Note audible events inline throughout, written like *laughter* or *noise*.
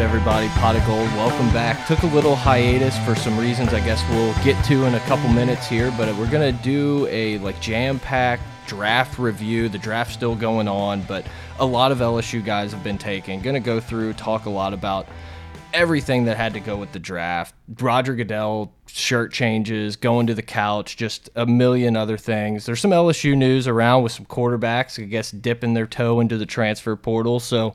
Everybody, pot of gold, welcome back. Took a little hiatus for some reasons I guess we'll get to in a couple minutes here, but we're gonna do a like jam-packed draft review. The draft's still going on, but a lot of LSU guys have been taken. Gonna go through, talk a lot about everything that had to go with the draft. Roger Goodell shirt changes, going to the couch, just a million other things. There's some LSU news around with some quarterbacks, I guess, dipping their toe into the transfer portal. So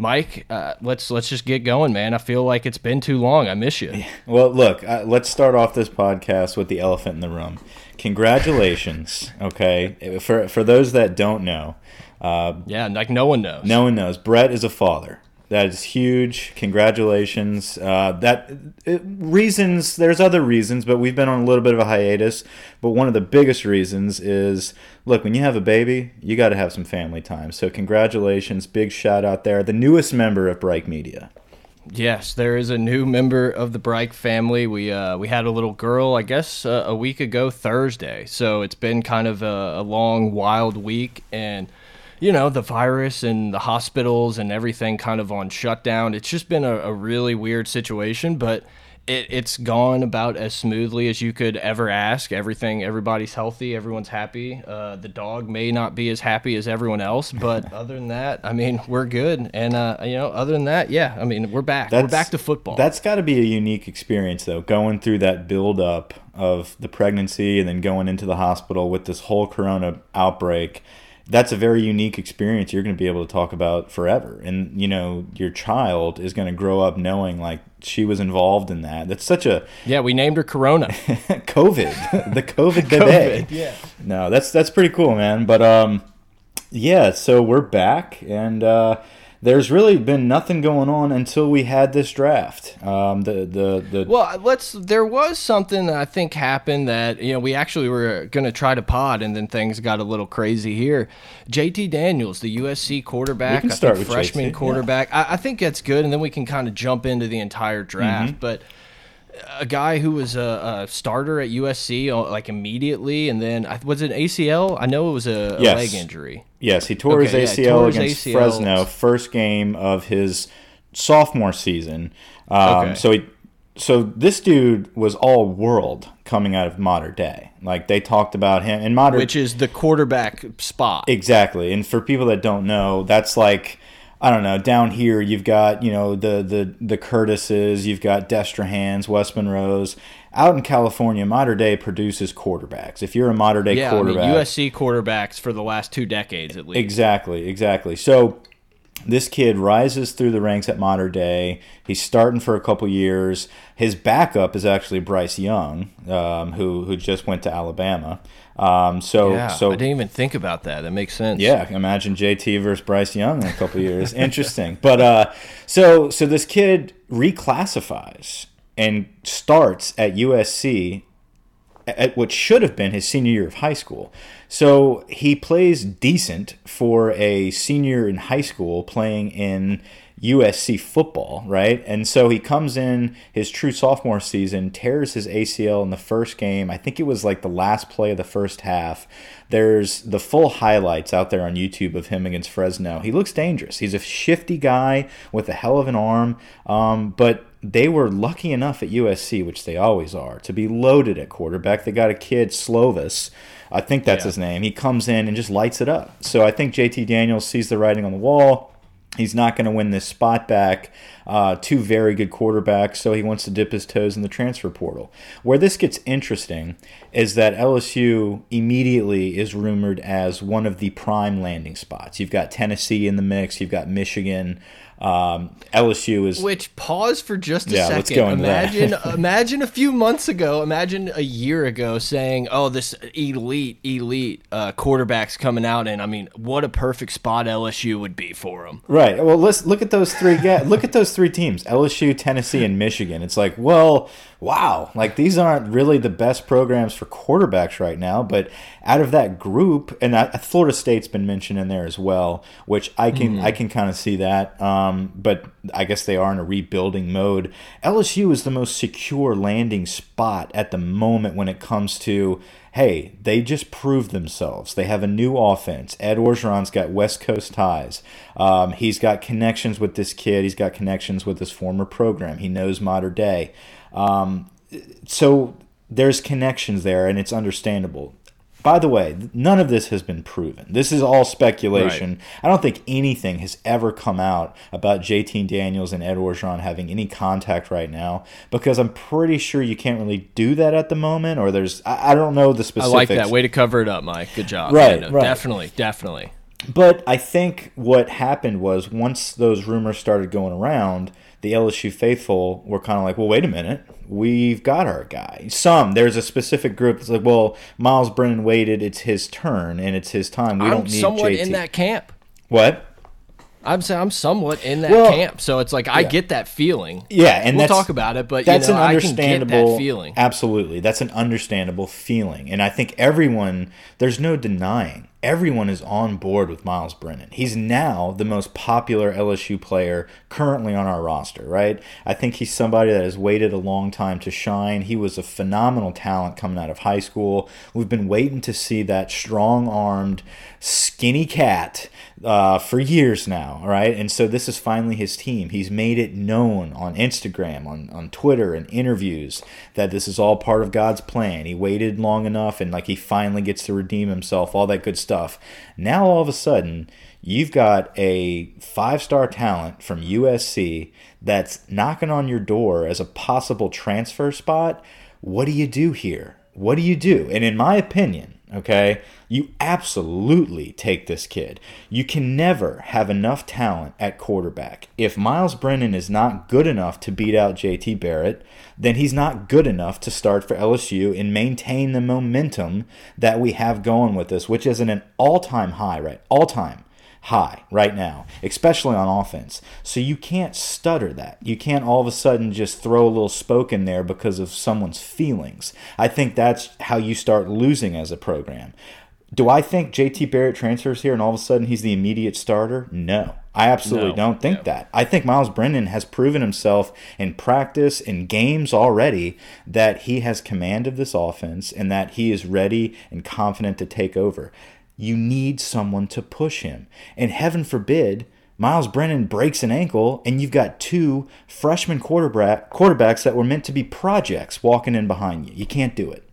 Mike, uh, let's let's just get going, man. I feel like it's been too long. I miss you. *laughs* Well, look, uh, let's start off this podcast with the elephant in the room. Congratulations, *laughs* okay? For for those that don't know, uh, yeah, like no one knows. No one knows. Brett is a father. That is huge. Congratulations. Uh, that it, reasons. There's other reasons, but we've been on a little bit of a hiatus. But one of the biggest reasons is, look, when you have a baby, you got to have some family time. So congratulations, big shout out there. The newest member of Bright Media. Yes, there is a new member of the Bright family. We uh, we had a little girl, I guess, uh, a week ago Thursday. So it's been kind of a, a long, wild week, and you know, the virus and the hospitals and everything kind of on shutdown. It's just been a, a really weird situation, but it, it's gone about as smoothly as you could ever ask. Everything, everybody's healthy, everyone's happy. Uh, the dog may not be as happy as everyone else, but *laughs* other than that, I mean, we're good. And uh, you know, other than that, yeah, I mean, we're back. That's, we're back to football. That's got to be a unique experience, though, going through that build up of the pregnancy and then going into the hospital with this whole corona outbreak that's a very unique experience you're going to be able to talk about forever. And you know your child is going to grow up knowing like she was involved in that. That's such a yeah we named her corona. *laughs* Covid. *laughs* The covid *laughs* COVID, yeah. No that's that's pretty cool man. But um yeah so we're back and uh there's really been nothing going on until we had this draft. Um, the the the well, let's. There was something that I think happened that you know we actually were going to try to pod, and then things got a little crazy here. J.T. Daniels, the USC quarterback, start with freshman JT, quarterback. Yeah. I, I, think that's good, and then we can kind of jump into the entire draft, mm -hmm. but a guy who was a, a, starter at USC uh, like immediately, and then was it ACL? I know it was a, a leg injury. Yes, he tore okay, his ACL yeah, tore against his ACL. Fresno, first game of his sophomore season. Um, okay. So he, so this dude was all world coming out of Mater Dei. Like they talked about him in modern, which is the quarterback spot. Exactly, and for people that don't know, that's like I don't know. Down here, you've got you know the the the Curtises, you've got Destrehan's, West Monroe's. Out in California, Mater Dei produces quarterbacks. If you're a Mater Dei yeah, quarterback, I mean, USC quarterbacks for the last two decades at least. Exactly, exactly. So this kid rises through the ranks at Mater Dei. He's starting for a couple years. His backup is actually Bryce Young, um, who who just went to Alabama. Um, so, yeah, so I didn't even think about that. That makes sense. Yeah, imagine JT versus Bryce Young in a couple years. Interesting. But uh, so so this kid reclassifies and starts at USC at what should have been his senior year of high school. So he plays decent for a senior in high school playing in USC football, right? And so he comes in his true sophomore season, tears his ACL in the first game. I think it was like the last play of the first half. There's the full highlights out there on YouTube of him against Fresno. He looks dangerous. He's a shifty guy with a hell of an arm, um, but they were lucky enough at USC, which they always are, to be loaded at quarterback. They got a kid, Slovis. I think that's yeah. his name. He comes in and just lights it up. So I think JT Daniels sees the writing on the wall He's not going to win this spot back. Uh, two very good quarterbacks, so he wants to dip his toes in the transfer portal. Where this gets interesting is that LSU immediately is rumored as one of the prime landing spots. You've got Tennessee in the mix, you've got Michigan. Um, LSU is which pause for just a yeah, second. Let's go into imagine, that. *laughs* imagine a few months ago, imagine a year ago saying, "Oh, this elite, elite uh, quarterbacks coming out," and I mean, what a perfect spot LSU would be for them. Right. Well, let's look at those three. look at those three teams: LSU, Tennessee, and Michigan. It's like, well, wow, like these aren't really the best programs for quarterbacks right now, but out of that group, and I, Florida State's been mentioned in there as well, which I can mm. I can kind of see that. Um, but I guess they are in a rebuilding mode. LSU is the most secure landing spot at the moment when it comes to hey, they just proved themselves. They have a new offense. Ed Orgeron's got West Coast ties. Um, he's got connections with this kid. He's got connections with his former program. He knows Mater Dei. Um, so there's connections there, and it's understandable. By the way, none of this has been proven. This is all speculation. Right. I don't think anything has ever come out about JT Daniels and Ed Orgeron having any contact right now because I'm pretty sure you can't really do that at the moment, or there's, I, I don't know the specifics. I like that. Way to cover it up, Mike. Good job. Right, right. Definitely, definitely. But I think what happened was once those rumors started going around, the LSU faithful were kind of like, well, wait a minute, we've got our guy. Some there's a specific group that's like, well, Miles Brennan waited, it's his turn and it's his time. We I'm don't need somewhat JT. in that camp. What? I'm saying I'm somewhat in that well, camp, so it's like I get that feeling. Yeah, and we'll talk about it, but that's you know, an understandable feeling. Absolutely, that's an understandable feeling, and I think everyone there's no denying everyone is on board with Miles Brennan. He's now the most popular LSU player currently on our roster, right? I think he's somebody that has waited a long time to shine. He was a phenomenal talent coming out of high school. We've been waiting to see that strong armed, skinny cat uh, for years now, right? And so this is finally his team. He's made it known on Instagram, on, on Twitter, and interviews that this is all part of God's plan. He waited long enough and like he finally gets to redeem himself, all that good stuff. Now all of a sudden, you've got a five star talent from USC that's knocking on your door as a possible transfer spot. What do you do here? What do you do? And in my opinion, okay, you absolutely take this kid. You can never have enough talent at quarterback. If Miles Brennan is not good enough to beat out JT Barrett, then he's not good enough to start for LSU and maintain the momentum that we have going with this, which is at an all time high, right? All time high right now, especially on offense. So you can't stutter that. You can't all of a sudden just throw a little spoke in there because of someone's feelings. I think that's how you start losing as a program. Do I think JT Barrett transfers here and all of a sudden he's the immediate starter? No. I absolutely no, don't think that. I think Miles Brennan has proven himself in practice, in games already, that he has command of this offense and that he is ready and confident to take over. You need someone to push him. And heaven forbid, Miles Brennan breaks an ankle and you've got two freshman quarterback quarterbacks that were meant to be projects walking in behind you. You can't do it.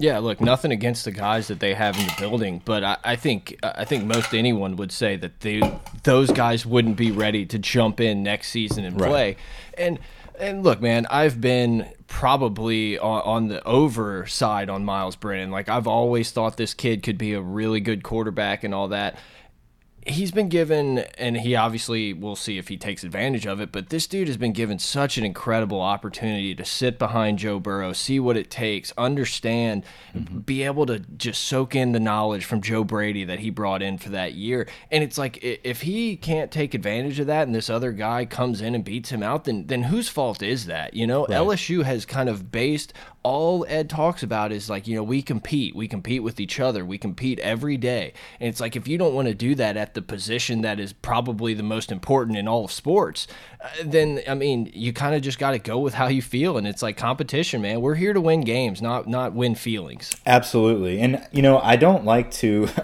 Yeah, look, nothing against the guys that they have in the building, but I, I, think I think most anyone would say that they those guys wouldn't be ready to jump in next season and play. Right. And and look, man, I've been probably on, on, the over side on Miles Brennan. Like I've always thought this kid could be a really good quarterback and all that he's been given, and he obviously we'll see if he takes advantage of it. But this dude has been given such an incredible opportunity to sit behind Joe Burrow, see what it takes, understand, mm -hmm. be able to just soak in the knowledge from Joe Brady that he brought in for that year. And it's like if he can't take advantage of that, and this other guy comes in and beats him out, then then whose fault is that? You know, right. LSU has kind of based all Ed talks about is like, you know, we compete. We compete with each other. We compete every day. And it's like, if you don't want to do that at the position that is probably the most important in all of sports, uh, then, I mean, you kind of just got to go with how you feel. And it's like competition, man. We're here to win games, not, not win feelings. Absolutely. And, you know, I don't like to. *laughs*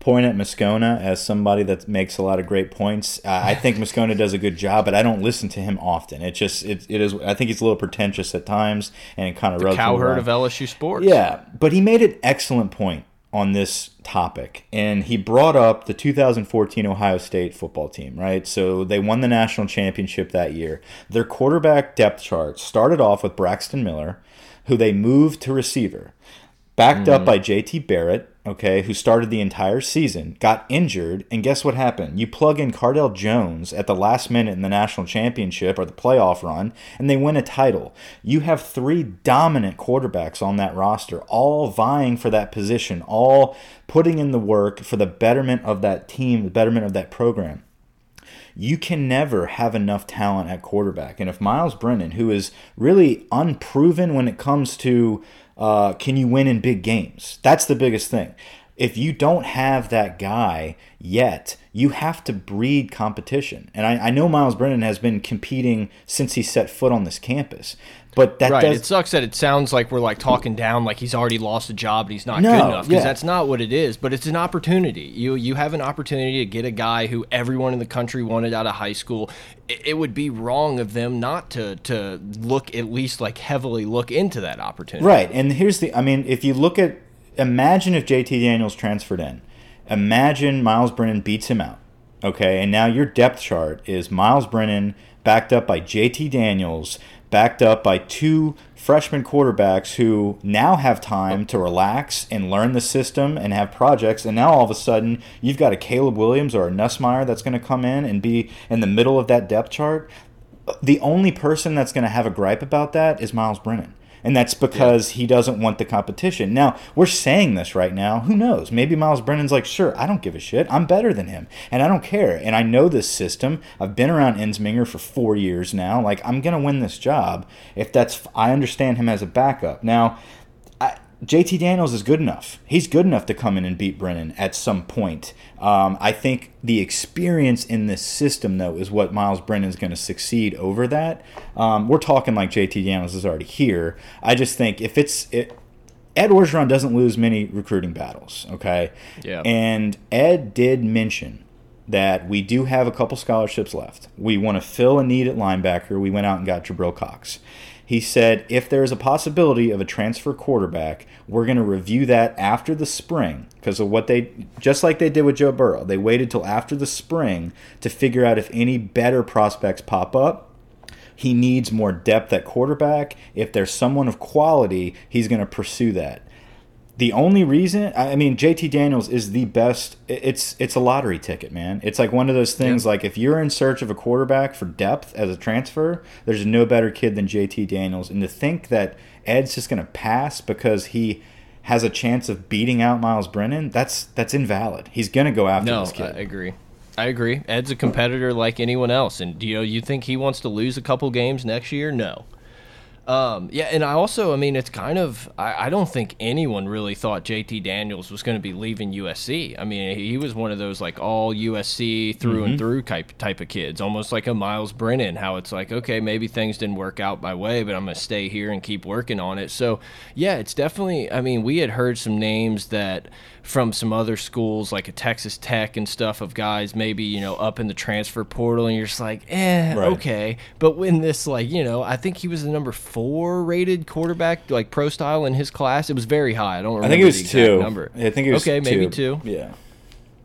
point at Moscona as somebody that makes a lot of great points. Uh, I think *laughs* Moscona does a good job, but I don't listen to him often. It just it, it is. I think he's a little pretentious at times, and it kind of rubs the cowherd of LSU sports. Yeah, but he made an excellent point on this topic, and he brought up the 2014 Ohio State football team. Right, so they won the national championship that year. Their quarterback depth chart started off with Braxton Miller, who they moved to receiver, backed mm. up by J.T. Barrett okay, who started the entire season, got injured, and guess what happened? You plug in Cardale Jones at the last minute in the national championship or the playoff run, and they win a title. You have three dominant quarterbacks on that roster, all vying for that position, all putting in the work for the betterment of that team, the betterment of that program you can never have enough talent at quarterback. And if Miles Brennan, who is really unproven when it comes to uh, can you win in big games, that's the biggest thing. If you don't have that guy yet, you have to breed competition. And I, I know Miles Brennan has been competing since he set foot on this campus. But that right. does, it sucks that it sounds like we're like talking down, like he's already lost a job and he's not No, good enough. Because yeah. that's not what it is. But it's an opportunity. You you have an opportunity to get a guy who everyone in the country wanted out of high school. It, it would be wrong of them not to to look at least like heavily look into that opportunity. Right. And here's the I mean, if you look at imagine if JT Daniels transferred in. Imagine Miles Brennan beats him out. Okay, and now your depth chart is Miles Brennan backed up by JT Daniels, backed up by two freshman quarterbacks who now have time to relax and learn the system and have projects. And now all of a sudden, you've got a Caleb Williams or a Nussmeier that's going to come in and be in the middle of that depth chart. The only person that's going to have a gripe about that is Miles Brennan. And that's because he doesn't want the competition. Now, we're saying this right now. Who knows? Maybe Miles Brennan's like, sure, I don't give a shit. I'm better than him. And I don't care. And I know this system. I've been around Ensminger for four years now. Like, I'm going to win this job if that's, I understand him as a backup. Now, JT Daniels is good enough. He's good enough to come in and beat Brennan at some point. Um, I think the experience in this system, though, is what Miles Brennan's going to succeed over that. Um, we're talking like JT Daniels is already here. I just think if it's it, Ed Orgeron doesn't lose many recruiting battles. Okay. Yeah. And Ed did mention that we do have a couple scholarships left. We want to fill a need at linebacker. We went out and got Jabril Cox. He said if there is a possibility of a transfer quarterback, we're going to review that after the spring because of what they just like they did with Joe Burrow. They waited till after the spring to figure out if any better prospects pop up. He needs more depth at quarterback. If there's someone of quality, he's going to pursue that the only reason I mean JT Daniels is the best it's it's a lottery ticket, man. It's like one of those things Yeah. like if you're in search of a quarterback for depth as a transfer, there's no better kid than JT Daniels and to think that Ed's just going to pass because he has a chance of beating out Miles Brennan, that's that's invalid. He's going to go after No, this I agree. I agree. Ed's a competitor like anyone else, and do you know, you think he wants to lose a couple games next year? No. Um, yeah, and I also, I mean, it's kind of, I, I don't think anyone really thought JT Daniels was going to be leaving USC. I mean, he was one of those like all USC through and through type type of kids, almost like a Miles Brennan. How it's like, okay, maybe things didn't work out my way, but I'm going to stay here and keep working on it. So, yeah, it's definitely. I mean, we had heard some names that from some other schools like a Texas Tech and stuff of guys maybe you know up in the transfer portal, and you're just like, eh, Right. okay. But when this like you know, I think he was the number four rated quarterback like pro style in his class. It was very high. I don't remember I think it was two. number. I think it was okay, maybe two. two. Yeah.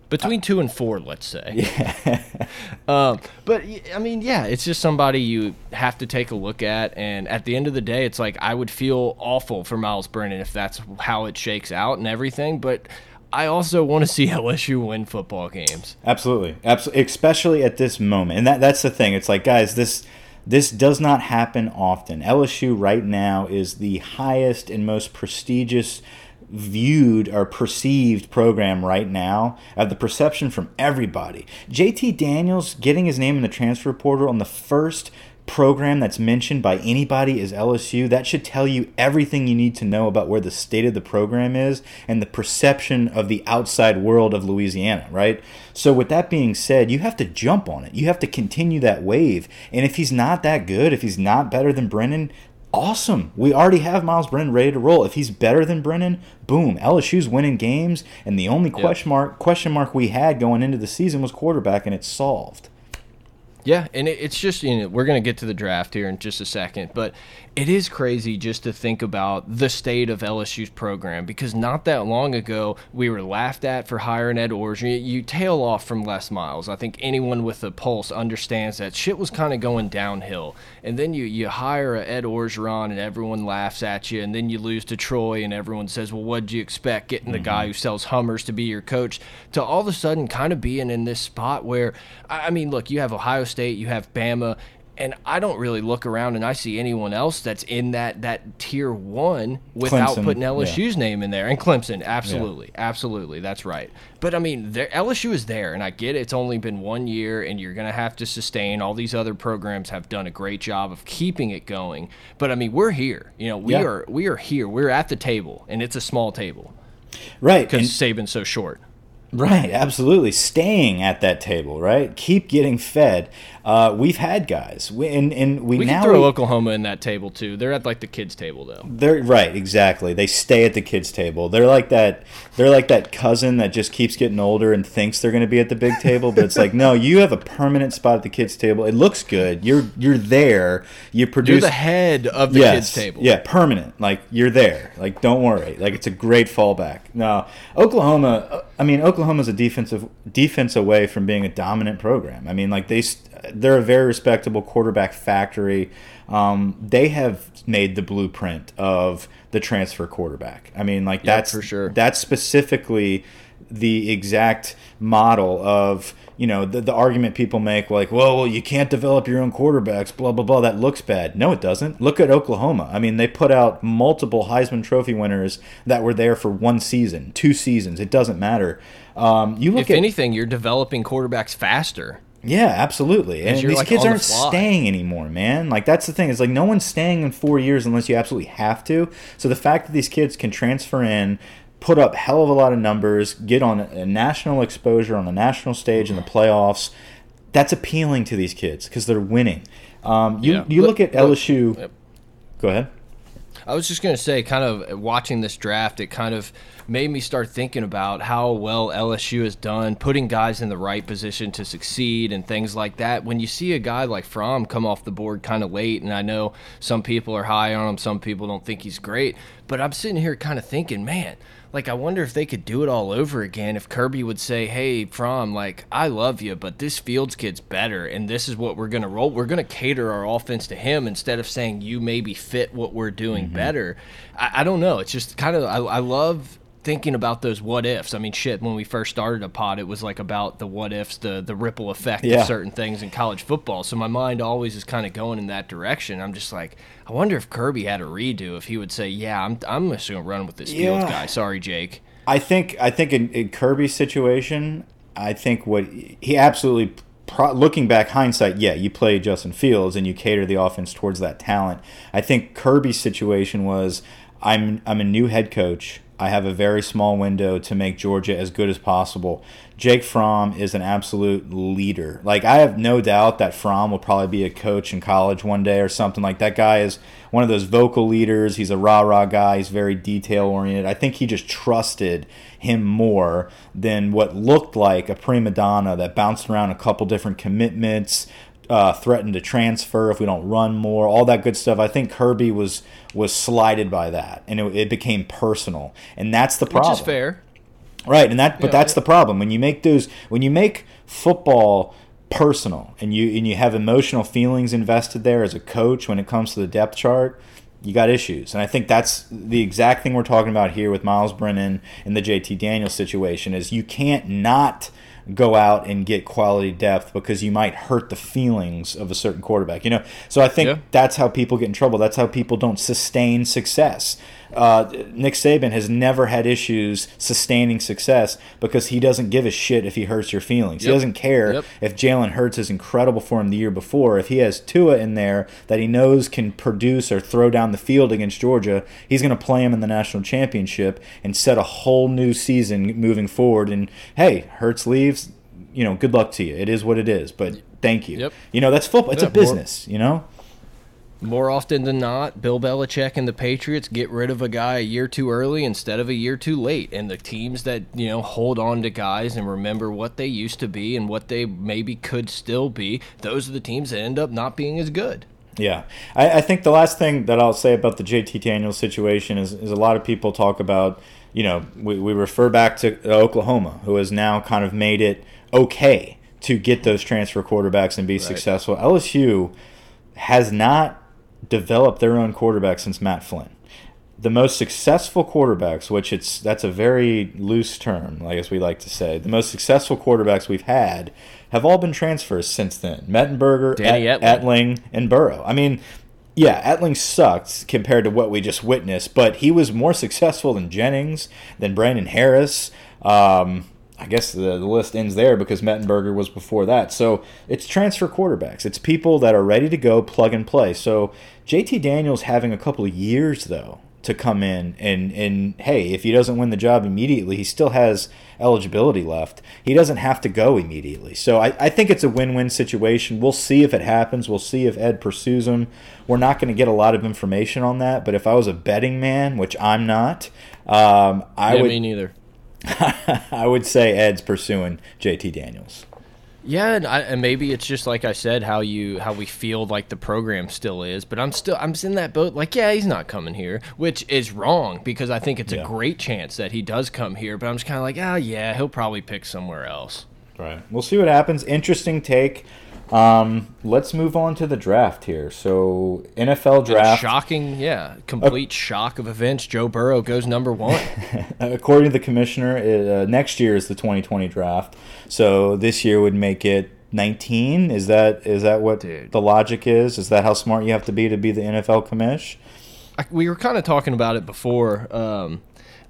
Between two and four, let's say. *laughs* um, but I mean, yeah, it's just somebody you have to take a look at, and at the end of the day, it's like I would feel awful for Miles Brennan if that's how it shakes out and everything. But I also want to see *laughs* LSU win football games. Absolutely, absolutely, especially at this moment, and that that's the thing. It's like, guys, this this does not happen often. LSU right now is the highest and most prestigious viewed or perceived program right now of the perception from everybody. JT Daniels getting his name in the transfer portal on the first program that's mentioned by anybody is LSU, that should tell you everything you need to know about where the state of the program is and the perception of the outside world of Louisiana, right? So, with that being said, you have to jump on it. You have to continue that wave. And if he's not that good, if he's not better than Brennan, awesome. We already have Miles Brennan ready to roll. If he's better than Brennan, boom, LSU's winning games. And the only question mark question mark we had going into the season was quarterback, and it's solved. Yeah, and it, it's just you know we're gonna get to the draft here in just a second, but it is crazy just to think about the state of LSU's program because not that long ago we were laughed at for hiring Ed Orgeron. You tail off from Les Miles. I think anyone with a pulse understands that shit was kind of going downhill, and then you you hire a Ed Orgeron and everyone laughs at you, and then you lose to Troy and everyone says, well, what'd you expect getting the guy mm-hmm. who sells Hummers to be your coach? To all of a sudden kind of being in this spot where I I mean, look, you have Ohio State, you have Bama. And I don't really look around and I see anyone else that's in that that tier one without Clemson, putting yeah. LSU's name in there. And Clemson, absolutely, absolutely, that's right. But I mean, LSU is there, and I get it. It's only been one year, and you're gonna have to sustain. All these other programs have done a great job of keeping it going. But I mean, we're here. You know, we Yeah. are we are here. We're at the table, and it's a small table Right. because Saban's so short. Right, absolutely. Staying at that table, right? Keep getting fed. Uh, we've had guys, we, and and we, We now throw Oklahoma in that table too. They're at like the kids' table though. They're right, exactly. They stay at the kids' table. They're like that. They're like that cousin that just keeps getting older and thinks they're going to be at the big table, but it's like, *laughs* no, you have a permanent spot at the kids' table. It looks good. You're you're there. You produce. You're the head of the yes, kids' table. Yeah, permanent. Like you're there. Like don't worry. Like it's a great fallback. Now Oklahoma. I mean, Oklahoma's a defensive defense away from being a dominant program. I mean, like they they're a very respectable quarterback factory. Um, they have made the blueprint of the transfer quarterback. I mean, like that's for sure. That's specifically the exact model of you know the, the argument people make like well, well you can't develop your own quarterbacks blah blah blah that looks bad no it doesn't look at oklahoma i mean they put out multiple heisman trophy winners that were there for one season two seasons it doesn't matter um, you look If at anything, you're developing quarterbacks faster. yeah, absolutely. And these like, kids aren't staying anymore, man. Like that's the thing. It's like no one's staying in four years unless you absolutely have to. So the fact that these kids can transfer in, put up hell of a lot of numbers, get on a national exposure on the national stage in the playoffs, that's appealing to these kids because they're winning. Um, you Yeah. you look at Look- LSU. Yep. Go ahead. I was just going to say, kind of watching this draft, it kind of made me start thinking about how well LSU has done putting guys in the right position to succeed and things like that. When you see a guy like Fromm come off the board kind of late, and I know some people are high on him, some people don't think he's great, but I'm sitting here kind of thinking, man, like I wonder if they could do it all over again. If Kirby would say, "Hey, Fromm, like I love you, but this Fields kid's better, and this is what we're gonna roll. We're gonna cater our offense to him instead of saying you maybe fit what we're doing mm-hmm. better." I, I don't know. It's just kind of I, I love thinking about those what ifs. I mean, shit. When we first started a pod, it was like about the what ifs, the the ripple effect Yeah. of certain things in college football. So my mind always is kind of going in that direction. I'm just like, I wonder if Kirby had a redo, if he would say, "Yeah, I'm I'm just gonna run with this Fields guy." Sorry, Jake. I think I think in, in Kirby's situation, I think what he absolutely pro, looking back hindsight, yeah, you play Justin Fields and you cater the offense towards that talent. I think Kirby's situation was I'm I'm a new head coach. I have a very small window to make Georgia as good as possible. Jake Fromm is an absolute leader. Like I have no doubt that Fromm will probably be a coach in college one day or something like that. Guy is one of those vocal leaders. He's a rah rah guy. He's very detail oriented. I think he just trusted him more than what looked like a prima donna that bounced around a couple different commitments, uh, threatened to transfer if we don't run more, all that good stuff. I think Kirby was was slighted by that, and it, it became personal, and that's the problem. Which is fair. Right, and that but Yeah, that's yeah. the problem when you make those when you make football personal and you and you have emotional feelings invested there as a coach when it comes to the depth chart, you got issues. And I think that's the exact thing we're talking about here with Miles Brennan and the JT Daniels situation is you can't not go out and get quality depth because you might hurt the feelings of a certain quarterback. You know, so I think Yeah. that's how people get in trouble. That's how people don't sustain success. Uh, Nick Saban has never had issues sustaining success because he doesn't give a shit if he hurts your feelings. He doesn't care Yep. if Jalen Hurts is incredible for him the year before. If he has Tua in there that he knows can produce or throw down the field against Georgia, he's going to play him in the national championship and set a whole new season moving forward. And hey, Hurts leaves, you know, good luck to you. It is what it is. But thank you. Yep. You know, that's football. It's Yeah, a more- business. You know. More often than not, Bill Belichick and the Patriots get rid of a guy a year too early instead of a year too late. And the teams that, you know, hold on to guys and remember what they used to be and what they maybe could still be, those are the teams that end up not being as good. Yeah, I, I think the last thing that I'll say about the JT Daniels situation is, is a lot of people talk about, you know, we, we refer back to Oklahoma, who has now kind of made it okay to get those transfer quarterbacks and be successful. LSU has not developed their own quarterback since Matt Flynn. The most successful quarterbacks, which it's that's a very loose term, I guess we like to say, the most successful quarterbacks we've had have all been transfers since then. Mettenberger, Danny Et- Etling. Etling, and Burrow. I mean, yeah, Etling sucked compared to what we just witnessed, but he was more successful than Jennings, than Brandon Harris. Um, I guess the, the list ends there because Mettenberger was before that. So it's transfer quarterbacks. It's people that are ready to go, plug and play. So JT Daniels having a couple of years though to come in and and hey, if he doesn't win the job immediately, he still has eligibility left. He doesn't have to go immediately. So I, I think it's a win-win situation. We'll see if it happens. We'll see if Ed pursues him. We're not going to get a lot of information on that. But if I was a betting man, which I'm not, um, I yeah, would me neither. *laughs* I would say Ed's pursuing JT Daniels. Yeah, and, I, and maybe it's just like I said, how you how we feel like the program still is. But I'm still I'm in that boat. Like, yeah, he's not coming here, which is wrong because I think it's Yeah. a great chance that he does come here. But I'm just kind of like, ah, yeah, he'll probably pick somewhere else. Right. We'll see what happens. Interesting take. Um, let's move on to the draft here. So NFL draft. shocking, yeah, complete shock of events. Joe Burrow goes number one. *laughs* according to the commissioner, uh, next year is the 2020 draft. So this year would make it 19. Is that is that what Dude. the logic is? Is that how smart you have to be to be the NFL commish? I, we were kind of talking about it before. Um,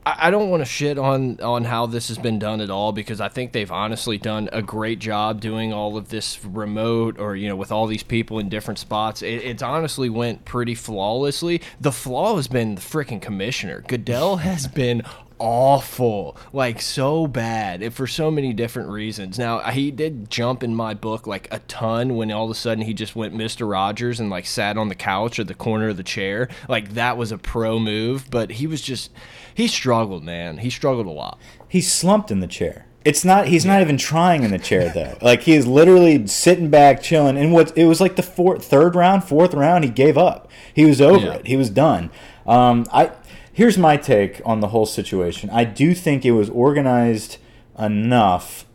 I, don't want to shit on on how this has been done at all because I think they've honestly done a great job doing all of this remote or you know with all these people in different spots. It, it's honestly went pretty flawlessly. The flaw has been the freaking commissioner. Goodell has been awful like so bad and for so many different reasons now he did jump in my book like a ton when all of a sudden he just went mr rogers and like sat on the couch or the corner of the chair like that was a pro move but he was just he struggled man he struggled a lot He slumped in the chair. It's not. He's not even trying in the chair though. *laughs* Like he is literally sitting back, chilling. And what it was like the fourth, third round, fourth round, he gave up. He was over Yeah. it. He was done. Um, I here's my take on the whole situation. I do think it was organized enough.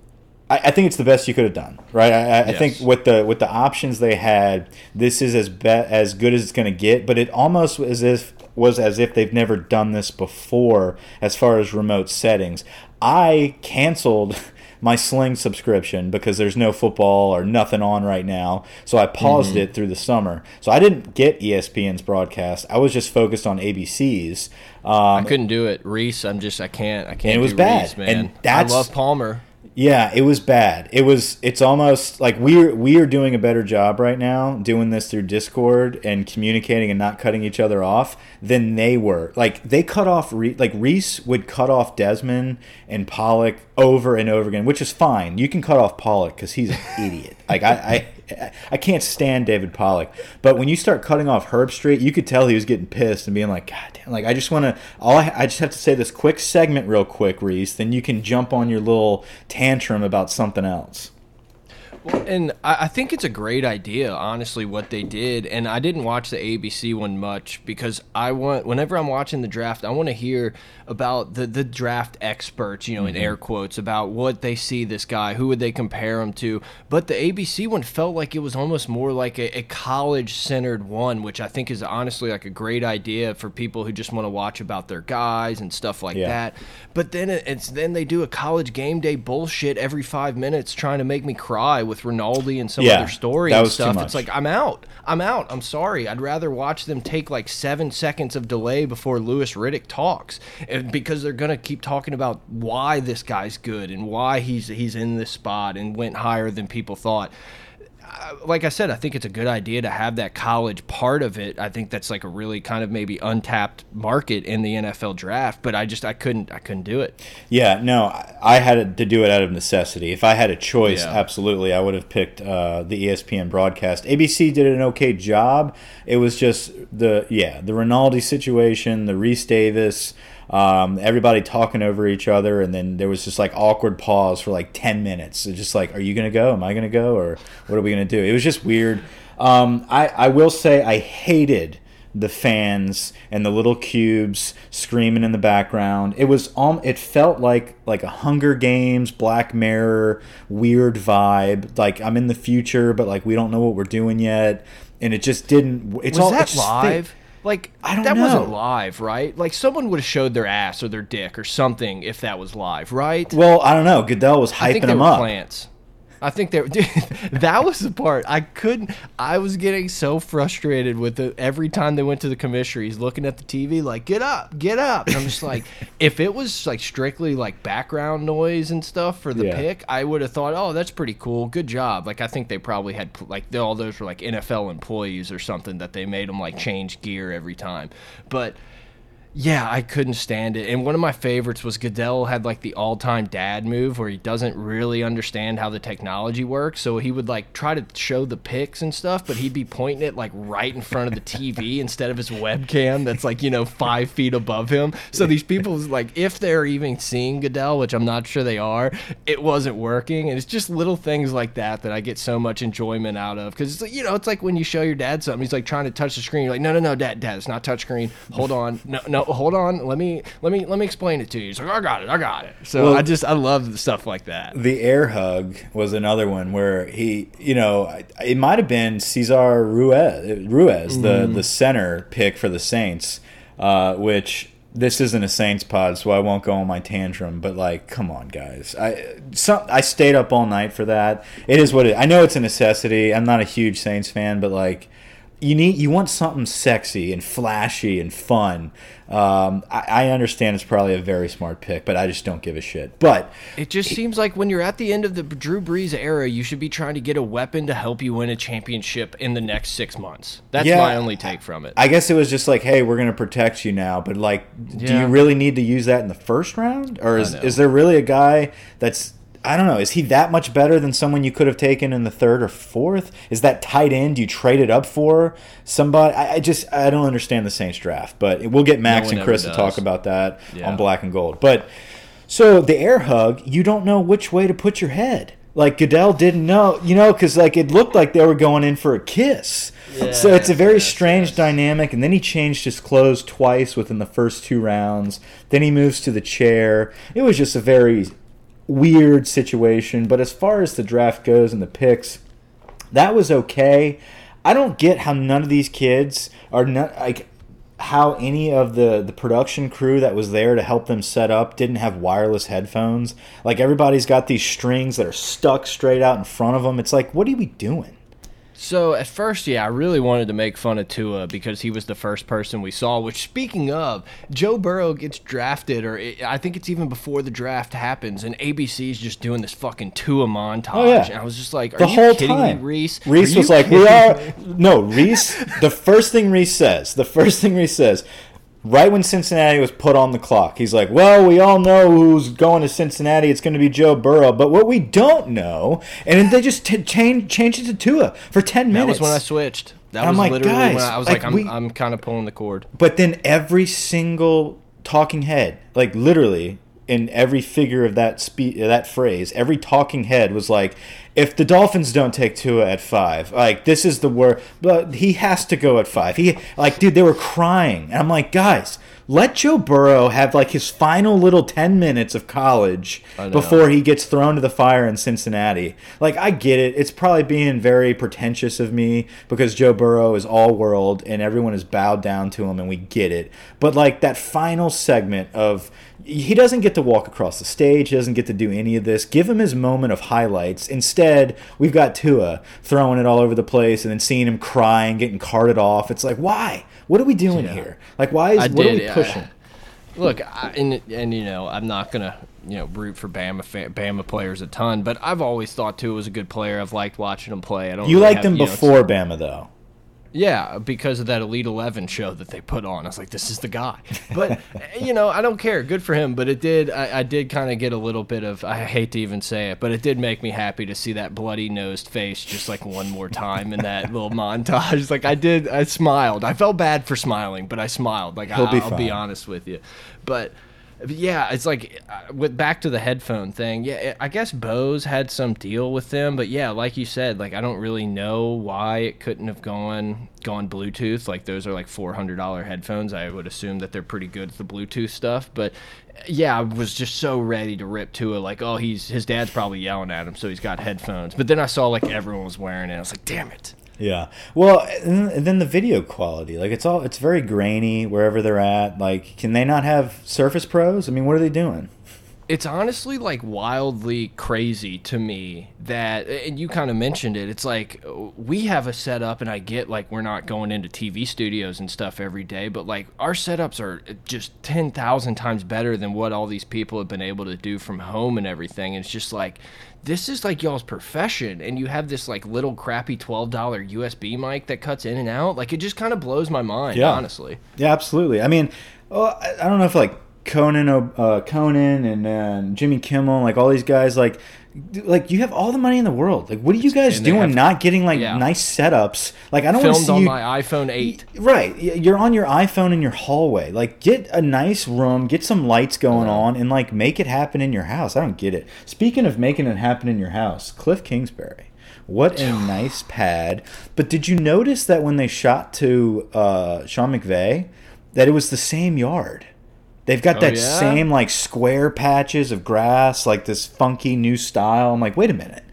I, I think it's the best you could have done, right? I, I I think with the with the options they had, this is as be, as good as it's going to get. But it almost was as if was as if they've never done this before, as far as remote settings. I canceled my Sling subscription because there's no football or nothing on right now, so I paused Mm-hmm. it through the summer. So I didn't get ESPN's broadcast. I was just focused on ABC's. Um, i couldn't do it rece i'm just i can't i can't it was do bad. Rece, man And that's- i love palmer Yeah, it was bad. It was. It's almost like we're we are doing a better job right now doing this through Discord and communicating and not cutting each other off than they were. Like they cut off. Re- like Rece would cut off Desmond and Pollack over and over again, which is fine. You can cut off Pollack because he's an *laughs* idiot. Like I, I, I can't stand David Pollack. But when you start cutting off Herbstreit, you could tell he was getting pissed and being like, God damn! Like I just want to. All I, I just have to say this quick segment real quick, Rece. Then you can jump on your little tantrum about something else. And I, I think it's a great idea, honestly, what they did. And I didn't watch the ABC one much because I want, whenever I'm watching the draft, I want to hear about the, the draft experts, you know, in mm-hmm. air quotes, about what they see this guy, who would they compare him to. But the ABC one felt like it was almost more like a, a college centered one, which I think is honestly like a great idea for people who just want to watch about their guys and stuff like Yeah. that. But then it's then they do a college game day bullshit every five minutes trying to make me cry with Rinaldi and some Yeah, other story and stuff. It's like I'm out. I'm out. I'm sorry. I'd rather watch them take like seven seconds of delay before Louis Riddick talks, and because they're gonna keep talking about why this guy's good and why he's he's in this spot and went higher than people thought like I said, I think it's a good idea to have that college part of it. I think that's like a really kind of maybe untapped market in the NFL draft. But I just I couldn't I couldn't do it. Yeah, no, I I had to do it out of necessity. If I had a choice, Yeah. absolutely, I would have picked uh, the ESPN broadcast. ABC did an okay job. It was just the yeah, the Rinaldi situation, the Rece Davis, um, everybody talking over each other, and then there was just like awkward pause for like ten minutes. It's just like, are you gonna go? Am I gonna go? Or what are we gonna do? It was just weird. Um, I I will say I hated the fans and the little cubes screaming in the background. It was um it felt like like a Hunger Games, Black Mirror, weird vibe. Like I'm in the future, but like we don't know what we're doing yet. And it just didn't. It's Was all that it's live? Like I don't that wasn't live, right? Like someone would have showed their ass or their dick or something if that was live, right? Well, I don't know. Goodell was hyping were up. plants. I think that *laughs* that was the part I couldn't. I was getting so frustrated with it every time they went to the commissioner. He's looking at the TV like, "Get up, get up!" And I'm just like, *laughs* if it was like strictly like background noise and stuff for the Yeah. pick, I would have thought, "Oh, that's pretty cool, good job." Like I think they probably had like all those were like NFL employees or something that they made them like change gear every time, but. Yeah, I couldn't stand it. And one of my favorites was Goodell had like the all-time dad move where he doesn't really understand how the technology works. So he would like try to show the pics and stuff, but he'd be pointing it like right in front of the TV *laughs* instead of his webcam that's like, you know, five feet above him. So these people like if they're even seeing Goodell, which I'm not sure they are, it wasn't working. And it's just little things like that that I get so much enjoyment out of. Cause it's like, you know, it's like when you show your dad something, he's like trying to touch the screen. You're like, no, no, no, dad, dad, it's not touch screen. Hold on. No, no, hold on. Let me, let me, let me explain it to you. He's like, I got it. I got it. So Well- I just, I love stuff like that. The air hug was another one where he, you know, it might have been Cesar Ruiz, Ruiz the the center pick for the Saints, uh, which this isn't a Saints pod, so I won't go on my tantrum. But like, come on, guys, I some I stayed up all night for that. It is what it. I know it's a necessity. I'm not a huge Saints fan, but like. You need you want something sexy and flashy and fun. Um, I, I understand it's probably a very smart pick, but I just don't give a shit. But It just seems like when you're at the end of the Drew Brees era, you should be trying to get a weapon to help you win a championship in the next six months. That's Yeah, my only take from it. I guess it was just like, hey, we're going to protect you now, but like, do you really need to use that in the first round, or is is there really a guy that's I don't know, is he that much better than someone you could have taken in the third or fourth? Is that tight end you traded up for somebody? I, I just I don't understand the Saints draft, but we'll get Max one and Chris to talk about that Yeah. on Black and Gold, but. So the air hug, you don't know which way to put your head. Like Goodell didn't know, you know, because like it looked like they were going in for a kiss. so it's a very Yes, strange yes. dynamic. And then he changed his clothes twice within the first two rounds. Then he moves to the chair. It was just a very weird situation. But as far as the draft goes and the picks, that was okay. I don't get how none of these kids are not like how any of the the production crew that was there to help them set up didn't have wireless headphones. Like everybody's got these strings that are stuck straight out in front of them. It's like, what are we doing? So at first, yeah, I really wanted to make fun of Tua because he was the first person we saw. Which, speaking of, Joe Burrow gets drafted, or it, I think it's even before the draft happens, and ABC's just doing this fucking Tua montage. Oh, yeah. And I was just like, Are the you whole kidding time. me, Rece? Rece was like, "We are me?" *laughs* no Rece." The first thing Rece says, the first thing Rece says, right when Cincinnati was put on the clock, he's like, "Well, we all know who's going to Cincinnati. It's going to be Joe Burrow, but what we don't know." And they just t- change change it to Tua for ten minutes. That was when I switched. That I'm was like, literally guys, when I, I was like, like, I'm, we- I'm kind of pulling the cord. But then every single talking head, like literally in every figure of that spe- that phrase, every talking head was like, if the Dolphins don't take Tua at five, like this is the word. But he has to go at five. He like, dude, they were crying, and I'm like, guys. Let Joe Burrow have like his final little 10 minutes of college before he gets thrown to the fire in Cincinnati. Like, I get it. It's probably being very pretentious of me because Joe Burrow is all world and everyone is bowed down to him, and we get it. But, like, that final segment of he doesn't get to walk across the stage, he doesn't get to do any of this. Give him his moment of highlights. Instead, we've got Tua throwing it all over the place and then seeing him crying, getting carted off. It's like, why? What are we doing here? Like, why is I what are did, we I- pushing? Uh, look, I, and and you know, I'm not gonna you know root for Bama Bama players a ton, but I've always thought Tua was a good player. I've liked watching him play. I don't. You really liked him you know, before Bama, though. Yeah, because of that Elite Eleven show that they put on. I was like, this is the guy. But *laughs* you know, I don't care. Good for him. But it did. I, I did kind of get a little bit of. I hate to even say it, but it did make me happy to see that bloody nosed face just like one more time in that little montage. *laughs* Like I did. I smiled. I felt bad for smiling, but I smiled. Like He'll I, be I'll be honest with you, but. Yeah, it's like uh, with back to the headphone thing. Yeah, I guess Bose had some deal with them, but yeah, like you said, like I don't really know why it couldn't have gone gone Bluetooth. Like those are like four hundred dollar headphones. I would assume that they're pretty good at the Bluetooth stuff. But yeah, I was just so ready to rip to it. Like, oh, he's his dad's probably yelling at him, so he's got headphones. But then I saw like everyone was wearing it. I was like, damn it. Yeah. Well, and then- the video quality, like it's all it's very grainy wherever they're at. Like, can they not have Surface Pros? I mean, what are they doing? it's honestly like wildly crazy to me that and you kind of mentioned it it's like we have a setup and i get like we're not going into tv studios and stuff every day but like our setups are just 10,000 times better than what all these people have been able to do from home and everything and it's just like this is like y'all's profession and you have this like little crappy $12 usb mic that cuts in and out like it just kind of blows my mind Yeah. honestly Yeah, absolutely. I mean, well, I, I don't know if like Conan, uh, Conan, and uh, Jimmy Kimmel, like all these guys, like, like you have all the money in the world. Like, what are you guys doing? not getting like Yeah. nice setups. Like, I don't want to see on you. my iphone 8 Right, you're on your iPhone in your hallway. Like, get a nice room, get some lights going on, and like make it happen in your house. I don't get it. Speaking of making it happen in your house, Cliff Kingsbury, what a *sighs* nice pad. But did you notice that when they shot to uh, Sean McVay, that it was the same yard? They've got Oh, that yeah? same like square patches of grass, like this funky new style. I'm like, wait a minute.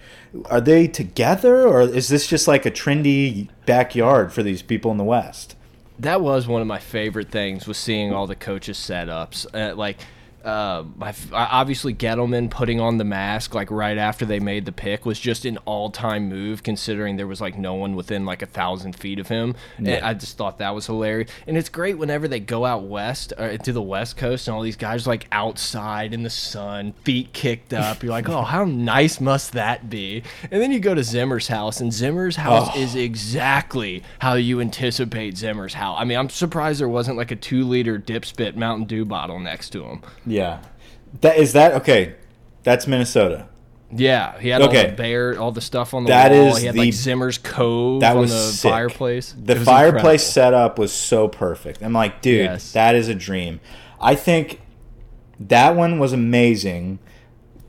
Are they together, or is this just like a trendy backyard for these people in the West? that was one of my favorite things was seeing all the coaches setups uh, like uh, obviously Gettleman putting on the mask like right after they made the pick was just an all-time move considering there was like no one within like a thousand feet of him and I just thought that was hilarious and it's great whenever they go out west or to the west coast and all these guys are, like outside in the sun feet kicked up you're like *laughs* oh how nice must that be and then you go to Zimmer's house and Zimmer's house Oh. is exactly how you anticipate Zimmer's house. I mean, I'm surprised there wasn't like a two liter dip spit Mountain Dew bottle next to him. Yeah, that is that okay. That's Minnesota. Yeah, he had all the bear, all the stuff on the That wall. is he had the- like Zimmer's Cove That on was the sick. fireplace. The fireplace incredible. setup was so perfect. I'm like, dude, Yes. that is a dream. I think that one was amazing.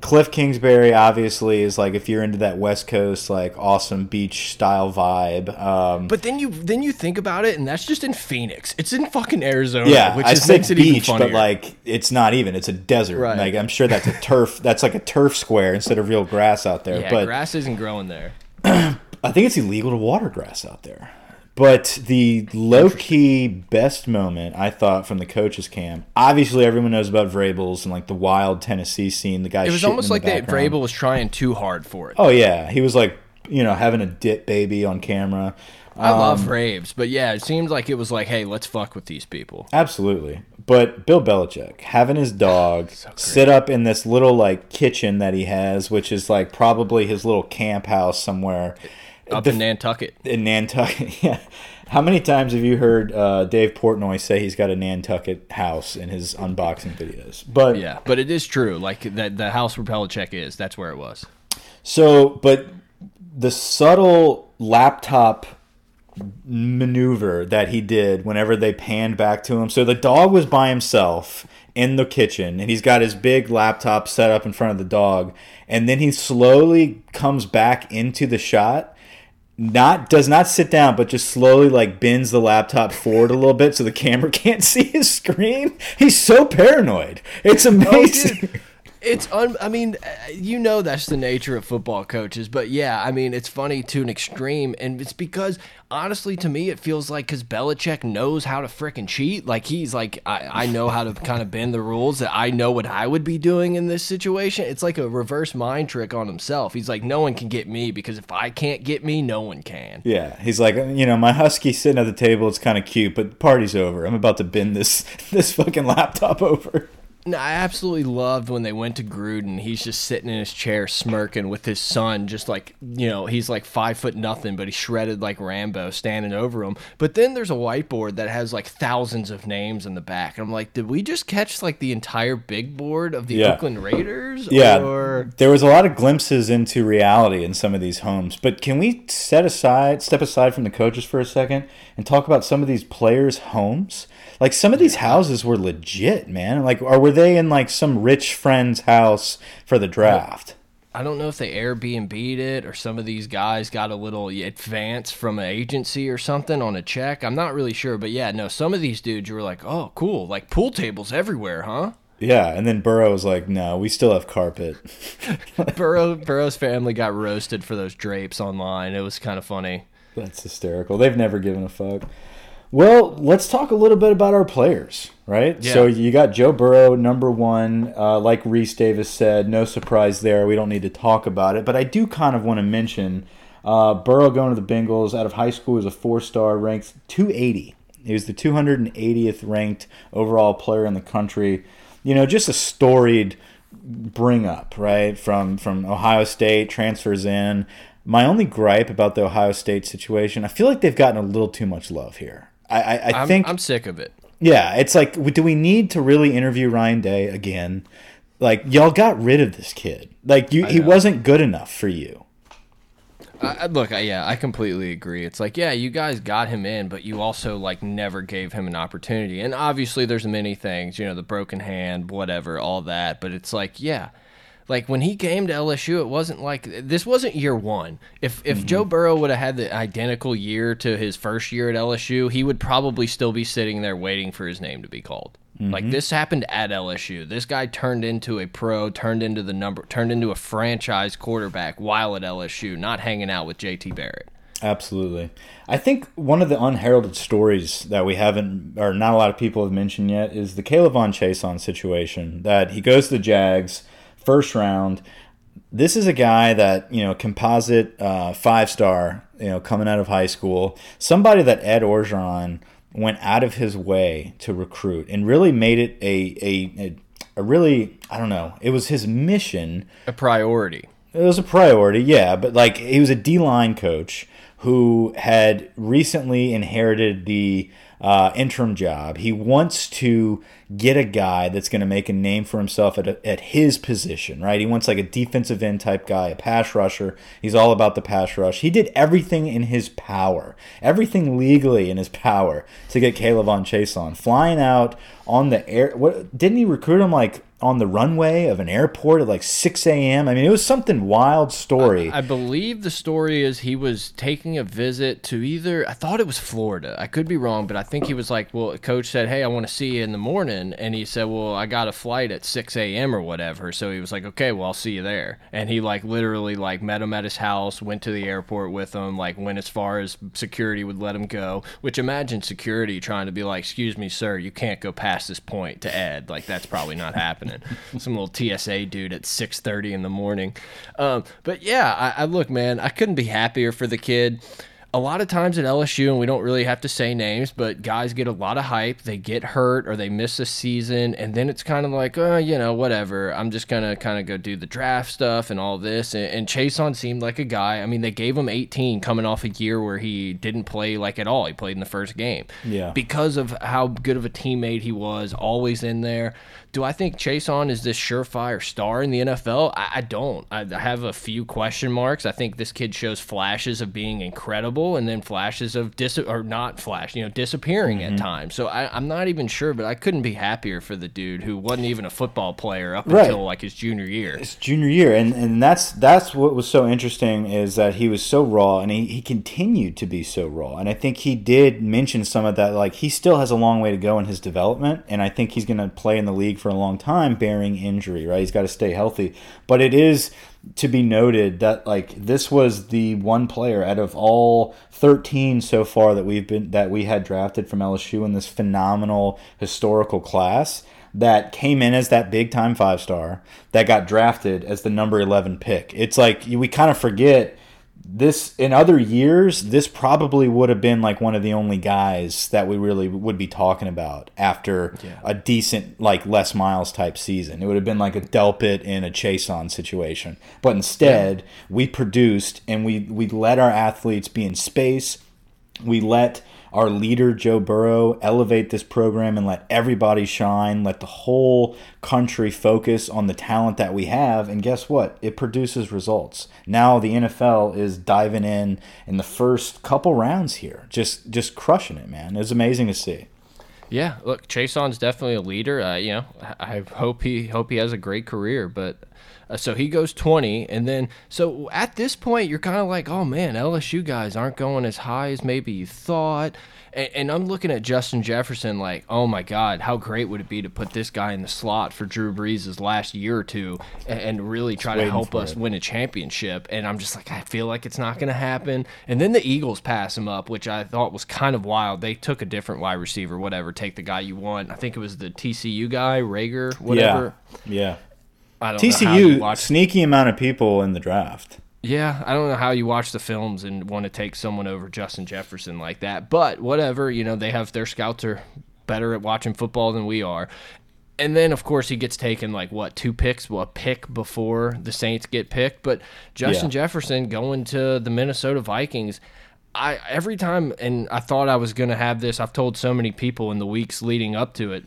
Cliff Kingsbury obviously is like if you're into that West Coast like awesome beach style vibe. Um, But then you then you think about it, and that's just in Phoenix. It's in fucking Arizona, yeah, which I makes it even beach, funnier. but like it's not even. It's a desert. Right. Like I'm sure that's a turf. *laughs* That's like a turf square instead of real grass out there. yeah, but grass isn't growing there. *clears throat* I think it's illegal to water grass out there. But the low key best moment I thought from the coaches camp. Obviously, everyone knows about Vrabels and like the wild Tennessee scene. The guy. It was almost like that. Vrabel was trying too hard for it. Oh yeah, he was like you know having a dip baby on camera. I love Um, raves, but yeah, it seemed like it was like, hey, let's fuck with these people. Absolutely. But Bill Belichick having his dog *sighs* sit up in this little like kitchen that he has, which is like probably his little camp house somewhere Up The- in Nantucket. in Nantucket. *laughs* Yeah. How many times have you heard uh, Dave Portnoy say he's got a Nantucket house in his unboxing videos? But Yeah, but it is true. Like that, the house where Belichick is, that's where it was. so, but the subtle laptop maneuver that he did whenever they panned back to him. So the dog was by himself in the kitchen and he's got his big laptop set up in front of the dog and then he slowly comes back into the shot not does not sit down but just slowly like bends the laptop forward a little bit so the camera *laughs* can't see his screen. He's so paranoid. It's amazing It's un. I mean, uh, you know that's the nature of football coaches, but yeah, I mean it's funny to an extreme, and it's because honestly, to me, it feels like because Belichick knows how to frickin' cheat. Like he's like, I, I know how to kind of bend the rules. That I know what I would be doing in this situation. It's like a reverse mind trick on himself. He's like, no one can get me because if I can't get me, no one can. Yeah, he's like, you know, my husky sitting at the table. It's kind of cute, but the party's over. I'm about to bend this *laughs* this fucking laptop over. No, I absolutely loved when they went to Gruden. He's just sitting in his chair smirking with his son, just like, you know, he's like five foot nothing, but he's shredded like Rambo standing over him. But then there's a whiteboard that has like thousands of names in the back. And I'm like, did we just catch like the entire big board of the Yeah. Oakland Raiders? Yeah, Or there was a lot of glimpses into reality in some of these homes. But can we set aside, step aside from the coaches for a second, and talk about some of these players' homes? Like some of these houses were legit, man. Like, or were they in like some rich friend's house for the draft? I don't know if they Airbnb'd it or some of these guys got a little advance from an agency or something on a check. I'm not really sure. But yeah, no, some of these dudes you were like, oh, cool. Like pool tables everywhere, huh? Yeah, and then Burrow was like, "No, we still have carpet." *laughs* Burrow Burrow's family got roasted for those drapes online. It was kind of funny. That's hysterical. They've never given a fuck. Well, let's talk a little bit about our players, right? Yeah. So you got Joe Burrow, number one. Uh, like Rece Davis said, no surprise there. We don't need to talk about it. But I do kind of want to mention uh, Burrow going to the Bengals out of high school was a four star, ranked 280. He was the 280th ranked overall player in the country. You know, just a storied bring up, right? From from Ohio State, transfers in. My only gripe about the Ohio State situation, I feel like they've gotten a little too much love here. I, I, I think I'm sick of it. yeah, it's like, do we need to really interview Ryan Day again? Like, y'all got rid of this kid. Like, you, he wasn't good enough for you. I, I- look, I, yeah, I completely agree. It's like, yeah, you guys got him in, but you also like never gave him an opportunity. And obviously, there's many things, you know, the broken hand, whatever, all that. But it's like, yeah, like when he came to LSU, it wasn't like this wasn't year one. If if Joe mm-hmm. Burrow would have had the identical year to his first year at LSU, he would probably still be sitting there waiting for his name to be called. Like mm-hmm. this happened at LSU. This guy turned into a pro, turned into the number, turned into a franchise quarterback while at LSU, not hanging out with JT Barrett. Absolutely. I think one of the unheralded stories that we haven't, or not a lot of people have mentioned yet, is the K'Lavon Chaisson situation. That he goes to the Jags, first round. This is a guy that, you know, composite uh, five star, you know, coming out of high school. Somebody that Ed Orgeron went out of his way to recruit and really made it a, a, a, a really, I don't know, it was his mission A priority. it was a priority, yeah, but like he was a D line coach who had recently inherited the uh, interim job. He wants to get a guy that's going to make a name for himself at, a, at his position, right? He wants like a defensive end type guy, a pass rusher. He's all about the pass rush. He did everything in his power, everything legally in his power to get K'Lavon Chaisson, flying out on the air. What didn't he recruit him like on the runway of an airport at like 6 a.m.? I mean, it was something wild story. I believe the story is he was taking a visit to either I thought it was Florida. I could be wrong, but I think he was like, well, coach said, "Hey, I want to see you in the morning," and he said, "Well, I got a flight at 6 a.m. or whatever." So he was like, "Okay, well, I'll see you there." And he like literally like met him at his house, went to the airport with him, like went as far as security would let him go. Which imagine security trying to be like, "Excuse me, sir, you can't go past this point to Ed." Like that's probably not happening. *laughs* Some little TSA dude at 6:30 in the morning. Um, but yeah, I, I look, man, I couldn't be happier for the kid. A lot of times at LSU, and we don't really have to say names, but guys get a lot of hype. They get hurt or they miss a season, and then it's kind of like, uh, you know, whatever. I'm just gonna kind of go do the draft stuff and all this. And, and Chaisson seemed like a guy. I mean, they gave him 18 coming off a year where he didn't play like at all. He played in the first game. Yeah. Because of how good of a teammate he was, always in there. Do I think Chaisson is this surefire star in the NFL? I, I don't. I, I have a few question marks. I think this kid shows flashes of being incredible and then flashes of dis or not flash, you know, disappearing Mm-hmm. at times. So I, I'm not even sure, but I couldn't be happier for the dude who wasn't even a football player up Right. until like his junior year. his junior year and and that's that's what was so interesting is that he was so raw and he, he continued to be so raw and i think he did mention some of that like he still has a long way to go in his development and i think he's going to play in the league for a long time bearing injury right he's got to stay healthy but it is to be noted that like this was the one player out of all 13 so far that we've been that we had drafted from LSU in this phenomenal historical class that came in as that big time five star that got drafted as the number 11 pick. It's like we kind of forget this in other years this probably would have been like one of the only guys that we really would be talking about after a decent like Les Miles type season. It would have been like a Delpit in a Chaisson situation. But instead, we produced and we we let our athletes be in space. We let our leader Joe Burrow elevate this program and let everybody shine, let the whole country focus on the talent that we have and guess what? It produces results. Now the NFL is diving in in the first couple rounds here. Just just crushing it, man. It's amazing to see. Yeah, look, Chaisson's definitely a leader. Uh, you know, I hope he hope he has a great career. But Uh, so he goes 20. And then, so at this point, you're kind of like, oh man, LSU guys aren't going as high as maybe you thought. And, and, I'm looking at Justin Jefferson like, oh my God, how great would it be to put this guy in the slot for Drew Brees' last year or two and, and really try to help us it. win a championship? And I'm just like, I feel like it's not going to happen. And then the Eagles pass him up, which I thought was kind of wild. They took a different wide receiver, whatever, take the guy you want. I think it was the TCU guy, Reagor, whatever. Yeah. yeah. TCU, sneaky amount of people in the draft. Yeah, I don't know how you watch the films and want to take someone over Justin Jefferson like that, but whatever. You know, they have their scouts are better at watching football than we are. And then, of course, he gets taken like what two picks, well, a pick before the Saints get picked. But Justin yeah. Jefferson going to the Minnesota Vikings. I every time, and I thought I was going to have this. I've told so many people in the weeks leading up to it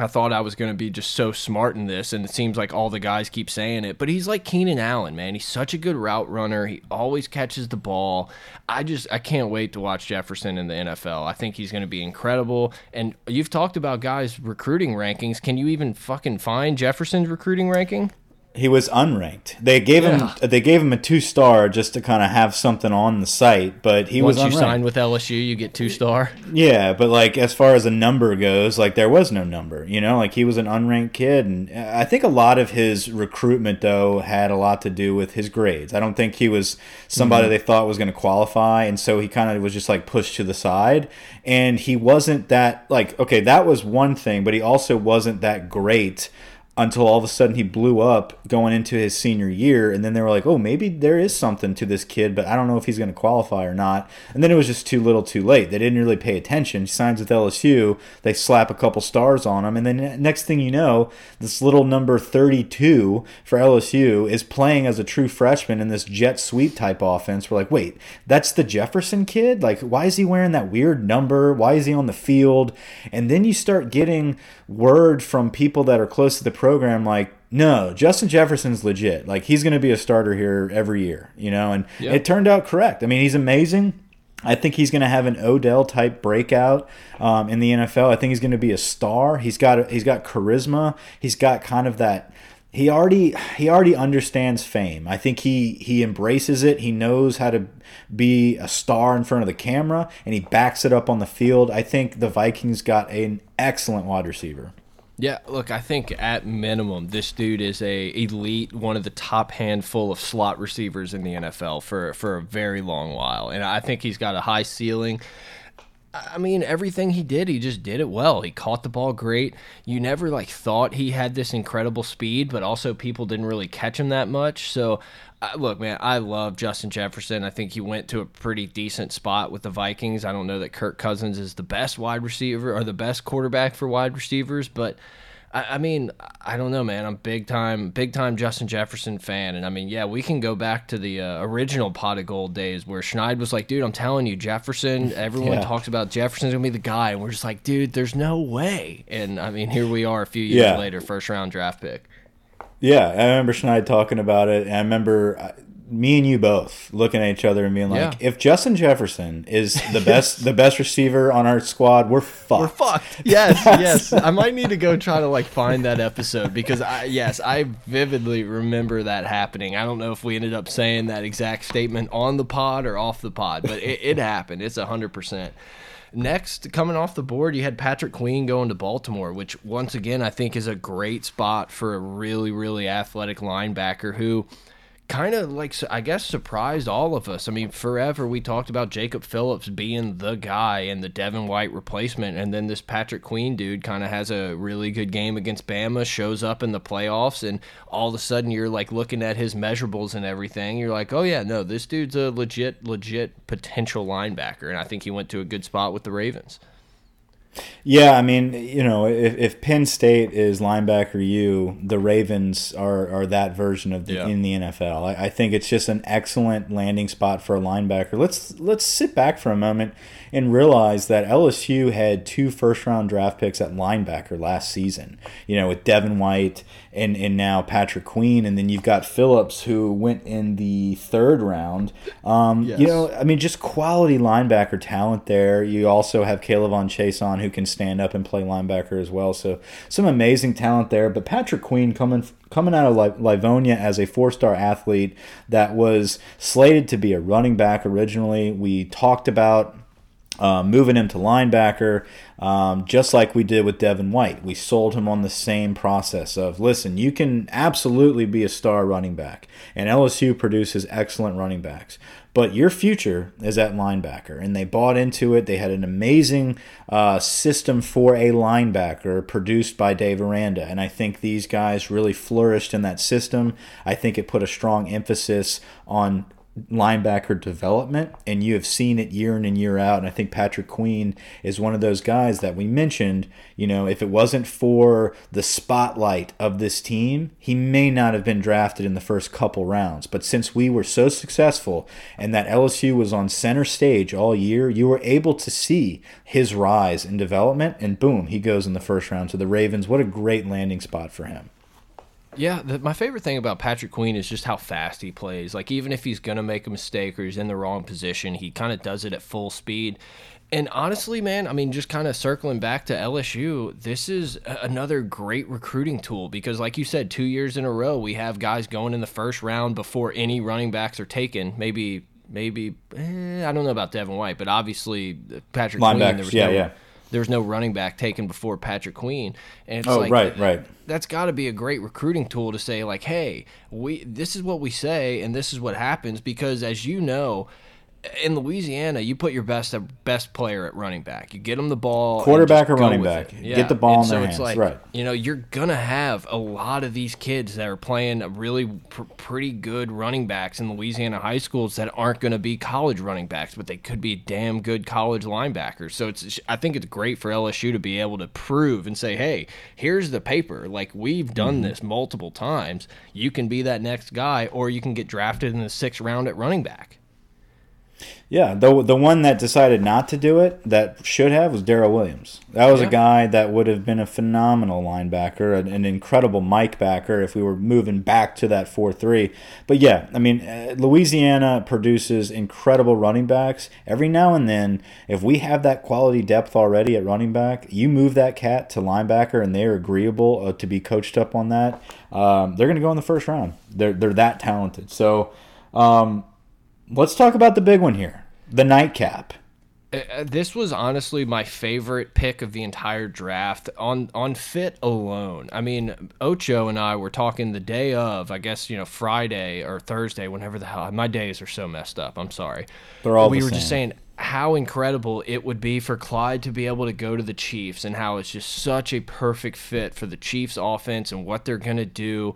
I thought I was going to be just so smart in this, and it seems like all the guys keep saying it. But he's like Keenan Allen, man. He's such a good route runner. He always catches the ball. I just I can't wait to watch Jefferson in the NFL. I think he's going to be incredible. And you've talked about guys recruiting rankings. Can you even fucking find Jefferson's recruiting ranking? He was unranked. They gave yeah. him they gave him a two star just to kind of have something on the site, but he Once was Once you sign with LSU, you get two star. Yeah, but like as far as a number goes, like there was no number. You know, like he was an unranked kid, and I think a lot of his recruitment though had a lot to do with his grades. I don't think he was somebody mm -hmm. they thought was going to qualify, and so he kind of was just like pushed to the side, and he wasn't that like okay, that was one thing, but he also wasn't that great until all of a sudden he blew up going into his senior year. And then they were like oh maybe there is something to this kid but i don't know if he's going to qualify or not. And then it was just too little too late. They didn't really pay attention. He signs with lsu they slap a couple stars on him. And then next thing you know this little number 32 for lsu is playing as a true freshman in this jet sweep type offense. We're like wait that's the jefferson kid? Like why is he wearing that weird number? Why is he on the field? And then you start getting word from people that are close to the program like no justin jefferson's legit like he's going to be a starter here every year you know and yep. it turned out correct i mean he's amazing I think he's going to have an Odell type breakout um, in the NFL. I think he's going to be a star. He's got he's got charisma. He's got kind of that he already he already understands fame. I think he he embraces it. He knows how to be a star in front of the camera and he backs it up on the field. I think the Vikings got an excellent wide receiver. Yeah, look, I think at minimum this dude is a elite, one of the top handful of slot receivers in the NFL for for a very long while. And I think he's got a high ceiling. I mean, everything he did, he just did it well. He caught the ball great. You never like thought he had this incredible speed, but also people didn't really catch him that much. So, look, man, I love Justin Jefferson. I think he went to a pretty decent spot with the Vikings. I don't know that Kirk Cousins is the best wide receiver or the best quarterback for wide receivers, but I, I mean, I don't know, man. I'm big time, big time Justin Jefferson fan, and I mean, yeah, we can go back to the uh, original pot of gold days where Schneid was like, "Dude, I'm telling you, Jefferson. Everyone yeah. talks about Jefferson's gonna be the guy," and we're just like, "Dude, there's no way." And I mean, here we are, a few years yeah. later, first round draft pick. Yeah, I remember Schneid talking about it, and I remember uh, me and you both looking at each other and being like, yeah. if Justin Jefferson is the *laughs* best the best receiver on our squad, we're fucked. We're fucked. Yes, *laughs* yes. I might need to go try to like find that episode because I yes, I vividly remember that happening. I don't know if we ended up saying that exact statement on the pod or off the pod, but it, it happened. It's a hundred percent. Next, coming off the board, you had Patrick Queen going to Baltimore, which once again I think is a great spot for a really, really athletic linebacker who kind of like I guess surprised all of us. I mean, forever we talked about Jacob Phillips being the guy and the Devin White replacement, and then this Patrick Queen dude kind of has a really good game against Bama, shows up in the playoffs, and all of a sudden you're like looking at his measurables and everything. You're like, oh yeah, no, this dude's a legit, legit potential linebacker, and I think he went to a good spot with the Ravens. Yeah, I mean, you know, if, if Penn State is linebacker you, the Ravens are, are that version of the yeah. in the NFL. I, I think it's just an excellent landing spot for a linebacker. Let's let's sit back for a moment and realize that LSU had two first round draft picks at linebacker last season. You know, with Devin White and and now Patrick Queen, and then you've got Phillips who went in the third round. Um, yes. You know, I mean, just quality linebacker talent there. You also have K'Lavon Chaisson, who can stand up and play linebacker as well. So some amazing talent there. But Patrick Queen coming coming out of Livonia as a four star athlete that was slated to be a running back originally. We talked about uh, moving him to linebacker, um, just like we did with Devin White. We sold him on the same process of listen, you can absolutely be a star running back, and LSU produces excellent running backs. But your future is at linebacker, and they bought into it. They had an amazing uh, system for a linebacker produced by Dave Aranda, and I think these guys really flourished in that system. I think it put a strong emphasis on linebacker development, and you have seen it year in and year out. And I think Patrick Queen is one of those guys that we mentioned. You know, if it wasn't for the spotlight of this team, he may not have been drafted in the first couple rounds. But since we were so successful and that LSU was on center stage all year, you were able to see his rise and development, and boom, he goes in the first round to the Ravens. What a great landing spot for him. Yeah, the, my favorite thing about Patrick Queen is just how fast he plays. Like even if he's gonna make a mistake or he's in the wrong position, he kind of does it at full speed. And honestly, man, I mean, just kind of circling back to LSU, this is another great recruiting tool because, like you said, two years in a row, we have guys going in the first round before any running backs are taken. Maybe, maybe eh, I don't know about Devin White, but obviously Patrick Queen, there was yeah, no, yeah there was no running back taken before Patrick Queen. And it's oh, like, right, right. That's got to be a great recruiting tool to say like, hey, we this is what we say and this is what happens because as you know, in Louisiana, you put your best best player at running back. You get them the ball, quarterback or running back. Yeah. Get the ball and in so their hands. Like, right. You know, you're gonna have a lot of these kids that are playing really pr pretty good running backs in Louisiana high schools that aren't going to be college running backs, but they could be damn good college linebackers. So it's I think it's great for LSU to be able to prove and say, hey, here's the paper. Like we've done mm -hmm. this multiple times. You can be that next guy, or you can get drafted in the sixth round at running back. Yeah, the the one that decided not to do it that should have was Darrel Williams. That was yeah. a guy that would have been a phenomenal linebacker, an, an, incredible Mike backer if we were moving back to that four three. But yeah, I mean, uh, Louisiana produces incredible running backs. Every now and then, if we have that quality depth already at running back, you move that cat to linebacker, and they're agreeable uh, to be coached up on that. Um, they're going to go in the first round. They're they're that talented. So. Um, let's talk about the big one here the nightcap. Uh, uh, this was honestly my favorite pick of the entire draft on on fit alone. I mean, Ocho and I were talking the day of, I guess you know Friday or Thursday, whenever the hell. My days are so messed up. I'm sorry. They're all. We the were same. just saying how incredible it would be for Clyde to be able to go to the Chiefs and how it's just such a perfect fit for the Chiefs offense and what they're going to do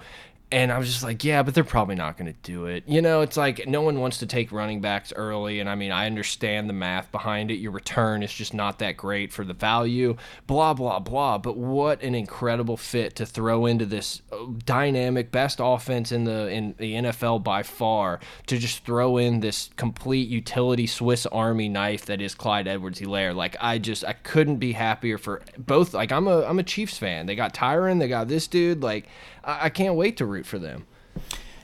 and I was just like, yeah, but they're probably not going to do it. You know, it's like no one wants to take running backs early. And I mean, I understand the math behind it. Your return is just not that great for the value, blah, blah, blah. But what an incredible fit to throw into this uh, dynamic, best offense in the, in the NFL by far, to just throw in this complete utility Swiss Army knife that is Clyde Edwards Helaire. Like, I just, I couldn't be happier for both. Like, I'm a, I'm a Chiefs fan. They got Tyrann, they got this dude. Like, I, I can't wait to root for them.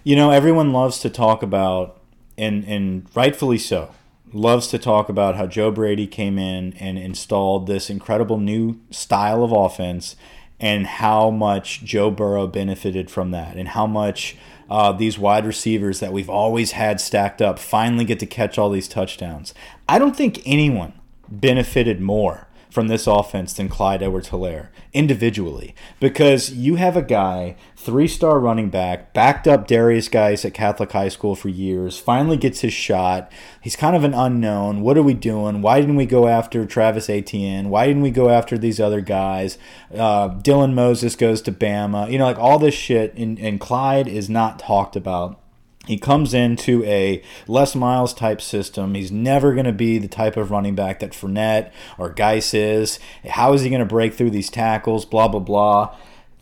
You know, everyone loves to talk about, and and rightfully so, loves to talk about how Joe Brady came in and installed this incredible new style of offense, and how much Joe Burrow benefited from that, and how much. Uh, these wide receivers that we've always had stacked up finally get to catch all these touchdowns. I don't think anyone benefited more from this offense than Clyde Edwards Helaire individually because you have a guy, three star running back, backed up Darius Guice at Catholic High School for years, finally gets his shot. He's kind of an unknown. What are we doing? Why didn't we go after Travis Etienne? Why didn't we go after these other guys? Uh, Dylan Moses goes to Bama. You know, like all this shit, and, and Clyde is not talked about he comes into a Les Miles type system. He's never going to be the type of running back that Fournette or Guice is. How is he going to break through these tackles? Blah, blah, blah.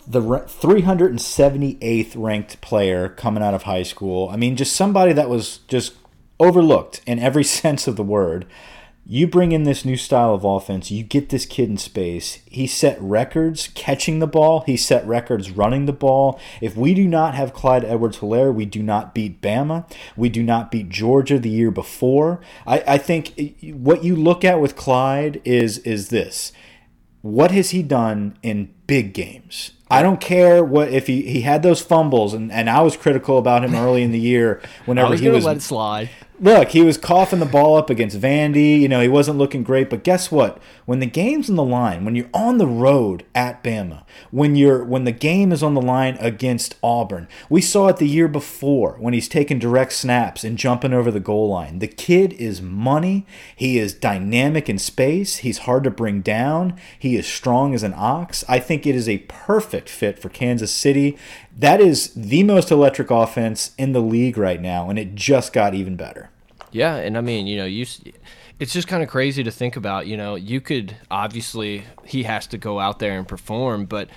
The 378th ranked player coming out of high school. I mean, just somebody that was just overlooked in every *laughs* sense of the word. You bring in this new style of offense, you get this kid in space. He set records catching the ball, he set records running the ball. If we do not have Clyde Edwards Helaire, we do not beat Bama. We do not beat Georgia the year before. I, I think what you look at with Clyde is is this what has he done in big games? I don't care what if he, he had those fumbles and, and I was critical about him early in the year *laughs* whenever was he was let it slide. Look, he was coughing the ball up against Vandy. You know, he wasn't looking great. But guess what? When the game's on the line, when you're on the road at Bama, when you're when the game is on the line against Auburn, we saw it the year before when he's taking direct snaps and jumping over the goal line. The kid is money. He is dynamic in space. He's hard to bring down. He is strong as an ox. I think it is a perfect fit for Kansas City. That is the most electric offense in the league right now, and it just got even better. Yeah, and I mean, you know, you it's just kind of crazy to think about, you know, you could obviously he has to go out there and perform, but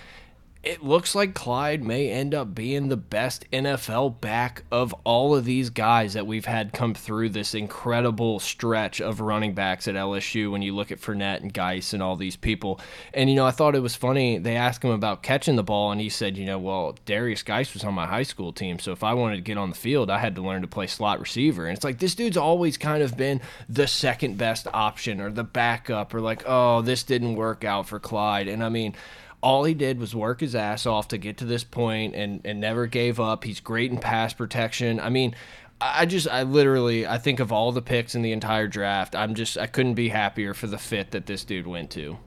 it looks like Clyde may end up being the best NFL back of all of these guys that we've had come through this incredible stretch of running backs at LSU when you look at Fournette and Guice and all these people. And, you know, I thought it was funny. They asked him about catching the ball, and he said, you know, well, Darius Guice was on my high school team. So if I wanted to get on the field, I had to learn to play slot receiver. And it's like this dude's always kind of been the second best option or the backup or like, oh, this didn't work out for Clyde. And I mean, all he did was work his ass off to get to this point and, and never gave up. He's great in pass protection. I mean, I just, I literally, I think of all the picks in the entire draft, I'm just, I couldn't be happier for the fit that this dude went to.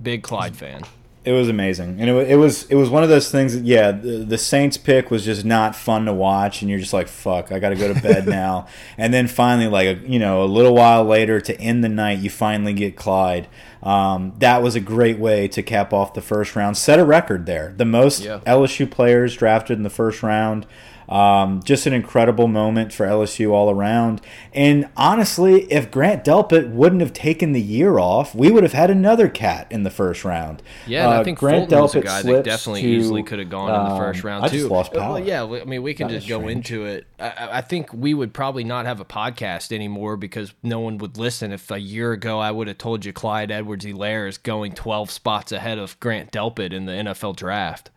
Big Clyde fan. It was amazing, and it, it was it was one of those things that yeah, the, the, Saints pick was just not fun to watch, and you're just like fuck, I got to go to bed *laughs* now. and then finally, like a, you know, a little while later to end the night, you finally get Clyde. Um, that was a great way to cap off the first round, set a record there, the most yeah. LSU players drafted in the first round. Um, just an incredible moment for LSU all around. And honestly, if Grant Delpit wouldn't have taken the year off, we would have had another cat in the first round. Yeah, uh, I think Grant Fulton Delpit a guy that definitely to, easily could have gone um, in the first um, round I too. Lost power. Well, yeah, I mean, we can just go strange. into it. I, I, think we would probably not have a podcast anymore because no one would listen if a year ago I would have told you Clyde Edwards-Helaire is going 12 spots ahead of Grant Delpit in the NFL draft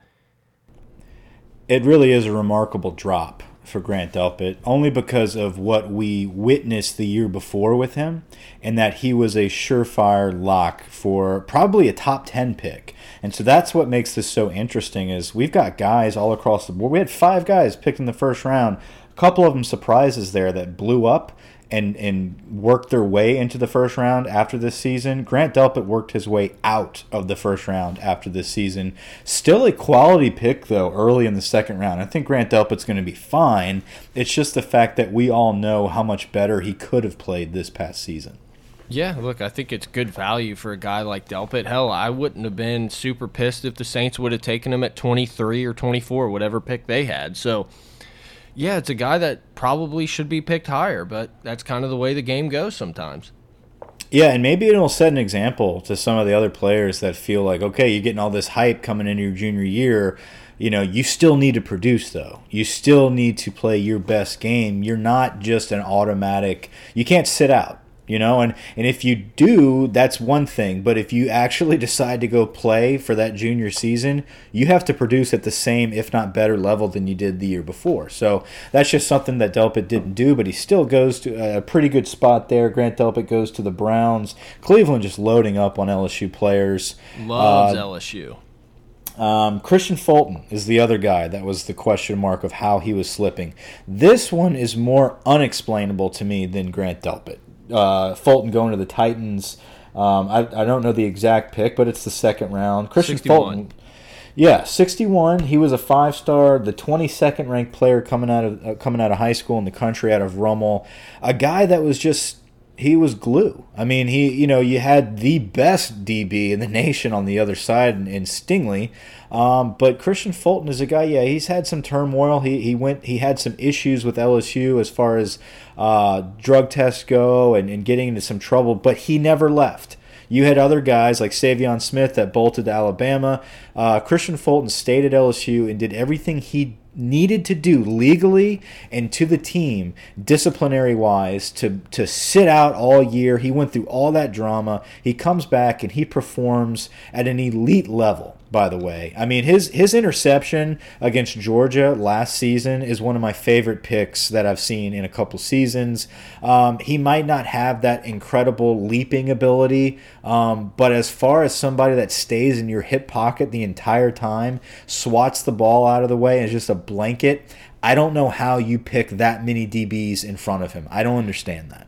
it really is a remarkable drop for Grant Delpit, only because of what we witnessed the year before with him, and that he was a surefire lock for probably a top 10 pick. And so that's what makes this so interesting is we've got guys all across the board. We had five guys picked in the first round. A couple of them surprises there that blew up and and worked their way into the first round after this season. Grant Delpit worked his way out of the first round after this season. Still a quality pick though early in the second round. I think Grant Delpit's going to be fine. It's just the fact that we all know how much better he could have played this past season. Yeah, look, I think it's good value for a guy like Delpit. Hell, I wouldn't have been super pissed if the Saints would have taken him at 23 or 24, whatever pick they had. So, yeah, it's a guy that probably should be picked higher, but that's kind of the way the game goes sometimes. Yeah, and maybe it'll set an example to some of the other players that feel like, okay, you're getting all this hype coming into your junior year. You know, you still need to produce, though. You still need to play your best game. You're not just an automatic, you can't sit out you know? And and if you do that's one thing. But if you actually *laughs* decide to go play for that junior season you have to produce at the same if not better level than you did the year before. So that's just something that delpit didn't do but he still goes to a pretty good spot there. Grant delpit goes to the browns. Cleveland just loading up on lsu players. Loves uh, lsu um, Kristian Fulton is the other guy that was the question mark of how he was slipping. This one is more unexplainable to me than Grant Delpit uh, Fulton going to the Titans. Um, I, I don't know the exact pick, but it's the second round. Christian 61. Fulton. Yeah, 61. He was a five star, the 22nd ranked player coming out of uh, coming out of high school in the country, out of Rummel. A guy that was just he was glue. I mean, he you know you had the best DB in the *laughs* nation on the other side in, in Stingley, um, but Christian Fulton is a guy. Yeah, he's had some turmoil. He he went he had some issues with LSU as far as uh, drug tests go and, and getting into some trouble, but he never left. You had other guys like Saivion Smith that bolted to Alabama. Uh, Kristian Fulton stayed at LSU and did everything he needed to do legally and to the team, disciplinary wise, to to sit out all year. He went through all that drama. He comes back and he performs at an elite level by the way. I mean, his his interception against Georgia last season is one of my favorite picks that I've seen in a couple seasons. Um, he might not have that incredible leaping ability, um, but as far as somebody that stays in your hip pocket the entire time, swats the ball out of the way, and is just a blanket. I don't know how you pick that many DBs in front of him. I don't understand that.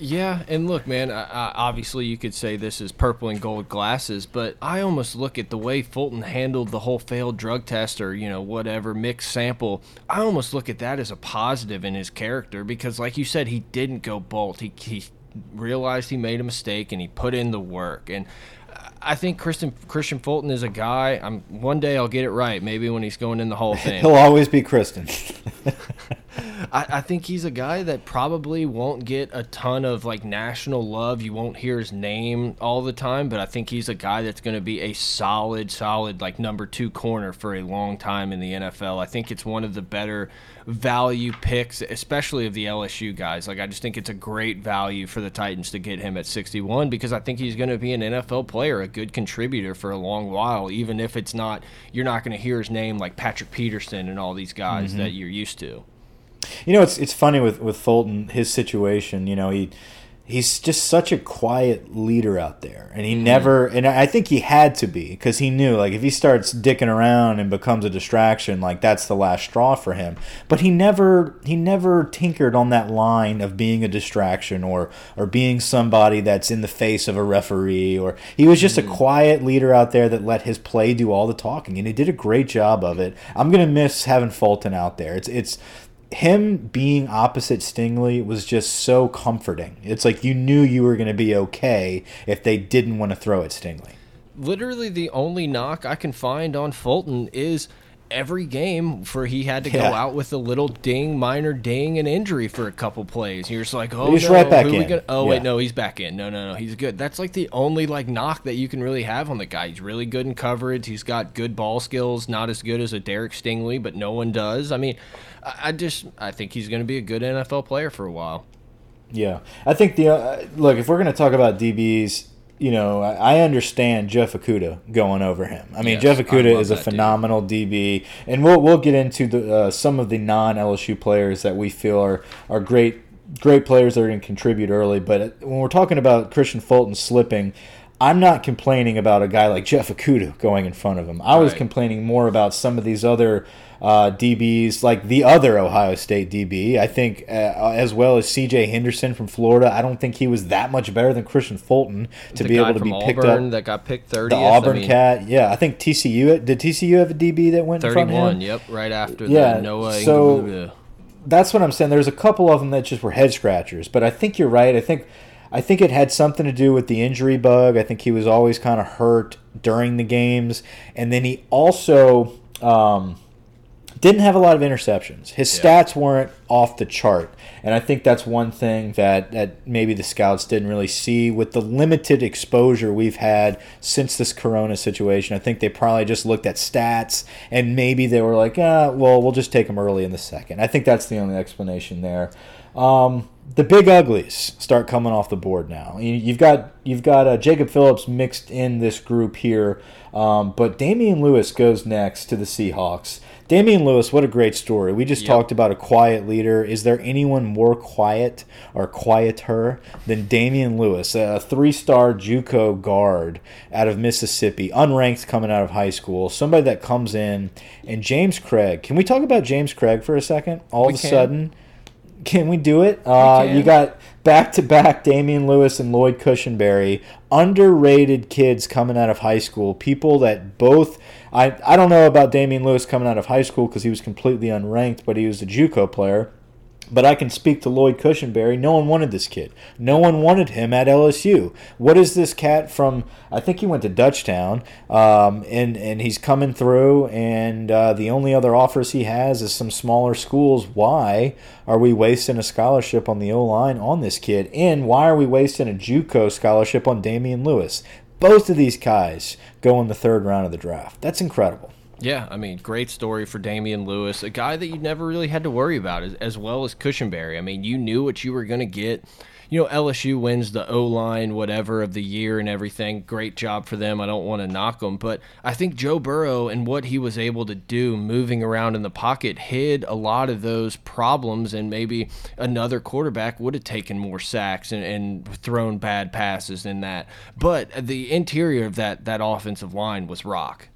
Yeah, and look, man. I, I, obviously, you could say this is purple and gold glasses, but I almost look at the way Fulton handled the whole failed drug test or you know whatever mixed sample. I almost look at that as a positive in his character because, like you said, he didn't go bolt. He he realized he made a mistake and he put in the work. And I think Christian Kristian Fulton is a guy. I'm one day I'll get it right. Maybe when he's going in the Hall of *laughs* Fame, he'll always be Christian. *laughs* *laughs* I, I, think he's a guy that probably won't get a ton of like national love. You won't hear his name all the time, but I think he's a guy that's going to be a solid, solid like number two corner for a long time in the NFL. I think it's one of the better value picks, especially of the LSU guys. Like I just think it's a great value for the Titans to get him at 61 because I think he's going to be an NFL player, a good contributor for a long while, even if it's not you're not going to hear his name like Patrick Peterson and all these guys mm -hmm. that you're used to. You know, it's it's funny with with Fulton his situation. You know, he he's just such a quiet leader out there, and he mm -hmm. never. And I think he had to be because he knew like if he starts dicking around and becomes a distraction, like that's the last straw for him. But he never he never tinkered on that line of being a distraction or or being somebody that's in the face of a referee. Or he was just a quiet leader out there that let his play do all the talking, and he did a great job of it. I'm gonna miss having Fulton out there. It's it's him being opposite Stingley was just so comforting. It's like you knew you were going to be okay if they didn't want to throw at Stingley. Literally, the only knock I can find on Fulton is every game for he had to yeah. go out with a little ding, minor ding, and injury for a couple plays. You're just like, oh he's no, right back in. Gonna, oh yeah. wait, no, he's back in. No, no, no, he's good. That's like the only like knock that you can really have on the guy. He's really good in coverage. He's got good ball skills. Not as good as a Derek Stingley, but no one does. I mean, I, I just I think he's going to be a good NFL player for a while. Yeah, I think the uh, look if we're going to talk about DBs you know, I understand Jeff Okudah going over him. I mean, yes, Jeff Okudah is a phenomenal dude. DB, and we'll we'll get into the uh, some of the non LSU players that we feel are are great great players that are going to contribute early. But when we're talking about Christian Fulton slipping, I'm not complaining about a guy like Jeff Okudah going in front of him. I was complaining more about some of these other uh, DBs, like the other Ohio State DB. I think, uh, as well as C.J. Henderson from Florida. I don't think he was that much better than Christian Fulton to the be able to be Auburn picked up. That got picked 30th. The Auburn I mean, cat, yeah. I think TCU did TCU have a DB that went 31. In front of him? Yep, right after yeah, Noah. So that's what I'm saying. There's a couple of them that just were head scratchers, but I think you're right. I think. I think it had something to do with the injury bug. I think he was always kind of hurt during the games, and then he also um, didn't have a lot of interceptions. His yeah. stats weren't off the chart. And I think that's one thing that, that maybe the scouts didn't really see with the limited exposure we've had since this corona situation. I think they probably just looked at stats and maybe they were like, ah, well, we'll just take him early in the second. I think that's the only explanation there. Um, the big uglies start coming off the board now. You've got you've got uh, Jacob Phillips mixed in this group here, um, but Damien Lewis goes next to the Seahawks. Damien Lewis, what a great story. We just yep. talked about a quiet leader. Is there anyone more quiet or quieter than Damien Lewis, a three-star JUCO guard out of Mississippi, unranked coming out of high school, somebody that comes in, and James Cregg. Can we talk about James Cregg for a second? All we of a can. sudden can we do it? Uh, you got back to back Damien Lewis and Lloyd Cushenberry, underrated kids coming out of high school. People that both I I don't know about Damien Lewis coming out of high school because he was completely unranked, but he was a JUCO player. But I can speak to Lloyd Cushenberry. No one wanted this kid. No one wanted him at LSU. What is this cat from? I think he went to Dutchtown, um, and and he's coming through. And uh, the only other offers he has is some smaller schools. Why are we wasting a scholarship on the O line on this kid? And why are we wasting a JUCO scholarship on Damien Lewis? Both of these guys go in the third round of the draft. That's incredible. Yeah, I mean, great story for Damien Lewis, a guy that you never really had to worry about, as, well as Cushenberry. I mean, you knew what you were going to get. You know, LSU wins the O line, whatever, of the year and everything. Great job for them. I don't want to knock them. But I think Joe Burrow and what he was able to do moving around in the pocket hid a lot of those problems. And maybe another quarterback would have taken more sacks and, and thrown bad passes than that. But the interior of that, that offensive line was rock.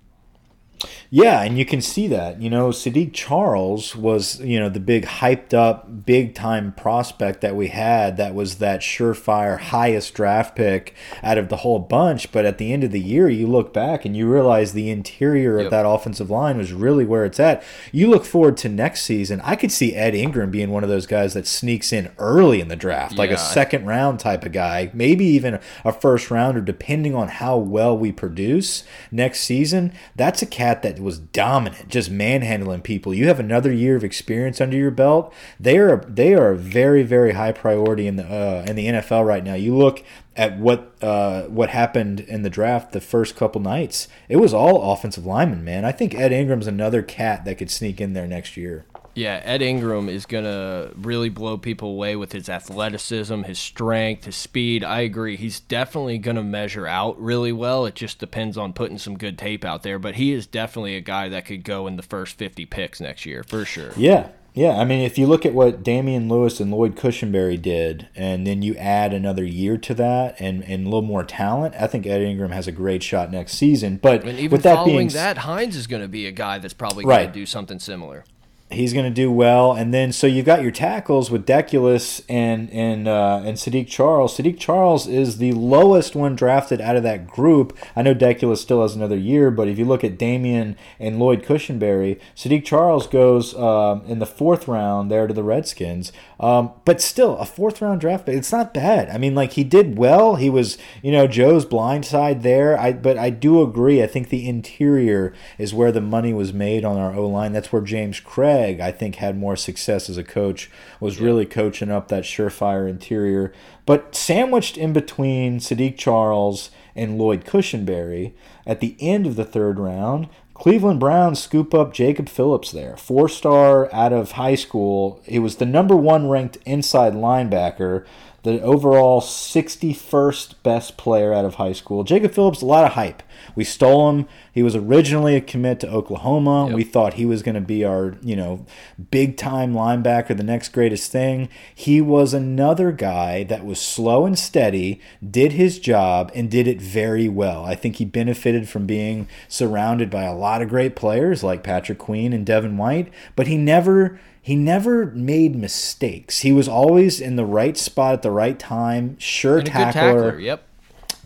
Yeah, and you can see that. You know, Saahdiq Charles was, you know, the big hyped up, big time prospect that we had that was that surefire highest draft pick out of the whole bunch. But at the end of the year, you look back and you realize the interior yep. of that offensive line was really where it's at. You look forward to next season. I could see Ed Ingram being one of those guys that sneaks in early in the draft, like a second round type of guy, maybe even a first rounder, depending on how well we produce next season. That's a cat that was dominant, just manhandling people. You have another year of experience under your belt. They are they are a very very high priority in the uh, in the NFL right now. You look at what uh, what happened in the draft the first couple nights. It was all offensive linemen, man. I think Ed Ingram's another cat that could sneak in there next year. Yeah, Ed Ingram is going to really blow people away with his athleticism, his strength, his speed. I agree. He's definitely going to measure out really well. It just depends on putting some good tape out there. But he is definitely a guy that could go in the first 50 picks next year, for sure. Yeah. Yeah, I mean, if you look at what Damien Lewis and Lloyd Cushenberry did, and then you add another year to that and, and a little more talent, I think Ed Ingram has a great shot next season. But and even with that following being, that, Hines is going to be a guy that's probably going right. to do something similar he's going to do well. And then so you've got your tackles with Deculus and and uh, and Saahdiq Charles. Saahdiq Charles is the lowest one drafted out of that group. I know Deculus still has another year, but if you look at Damien and Lloyd Cushenberry, Saahdiq Charles goes um, in the fourth round there to the Redskins. Um, but still, a fourth round draft pick, it's not bad. I mean, like he did well. He was, you know, Joe's blind side there. I but I do agree. I think the interior is where the money was made on our O line. That's where James Cregg, I think, had more success as a coach. Was really coaching up that surefire interior. But sandwiched in between Saahdiq Charles and Lloyd Cushenberry at the end of the third round Cleveland Browns scoop up Jacob Phillips there, four star out of high school. He was the number one ranked inside linebacker, the overall 61st best player out of high school. Jacob Phillips, a lot of hype. We stole him. He was originally a commit to Oklahoma. Yep. We thought he was going to be our, you know, big time linebacker, the next greatest thing. He was another guy that was slow and steady, did his job, and did it very well. I think he benefited from being surrounded by a lot of great players like Patrick Queen and Devin White, but he never he never made mistakes. He was always in the right spot at the right time, sure tackler. tackler. Yep.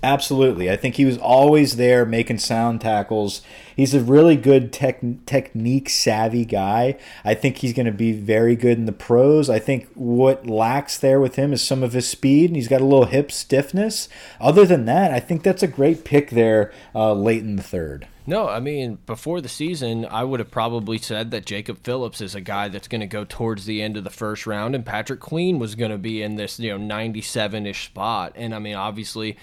Absolutely. I think he was always there making sound tackles. He's a really good tech, technique savvy guy. I think he's going to be very good in the pros. I think what lacks there with him is some of his speed, and he's got a little hip stiffness. Other than that, I think that's a great pick there uh, late in the third. No, I mean, before the season, I would have probably said that Jacob Phillips is a guy that's going to go towards the end of the first round, and Patrick Queen was going to be in this, you know, 97 ish spot. And I mean, obviously,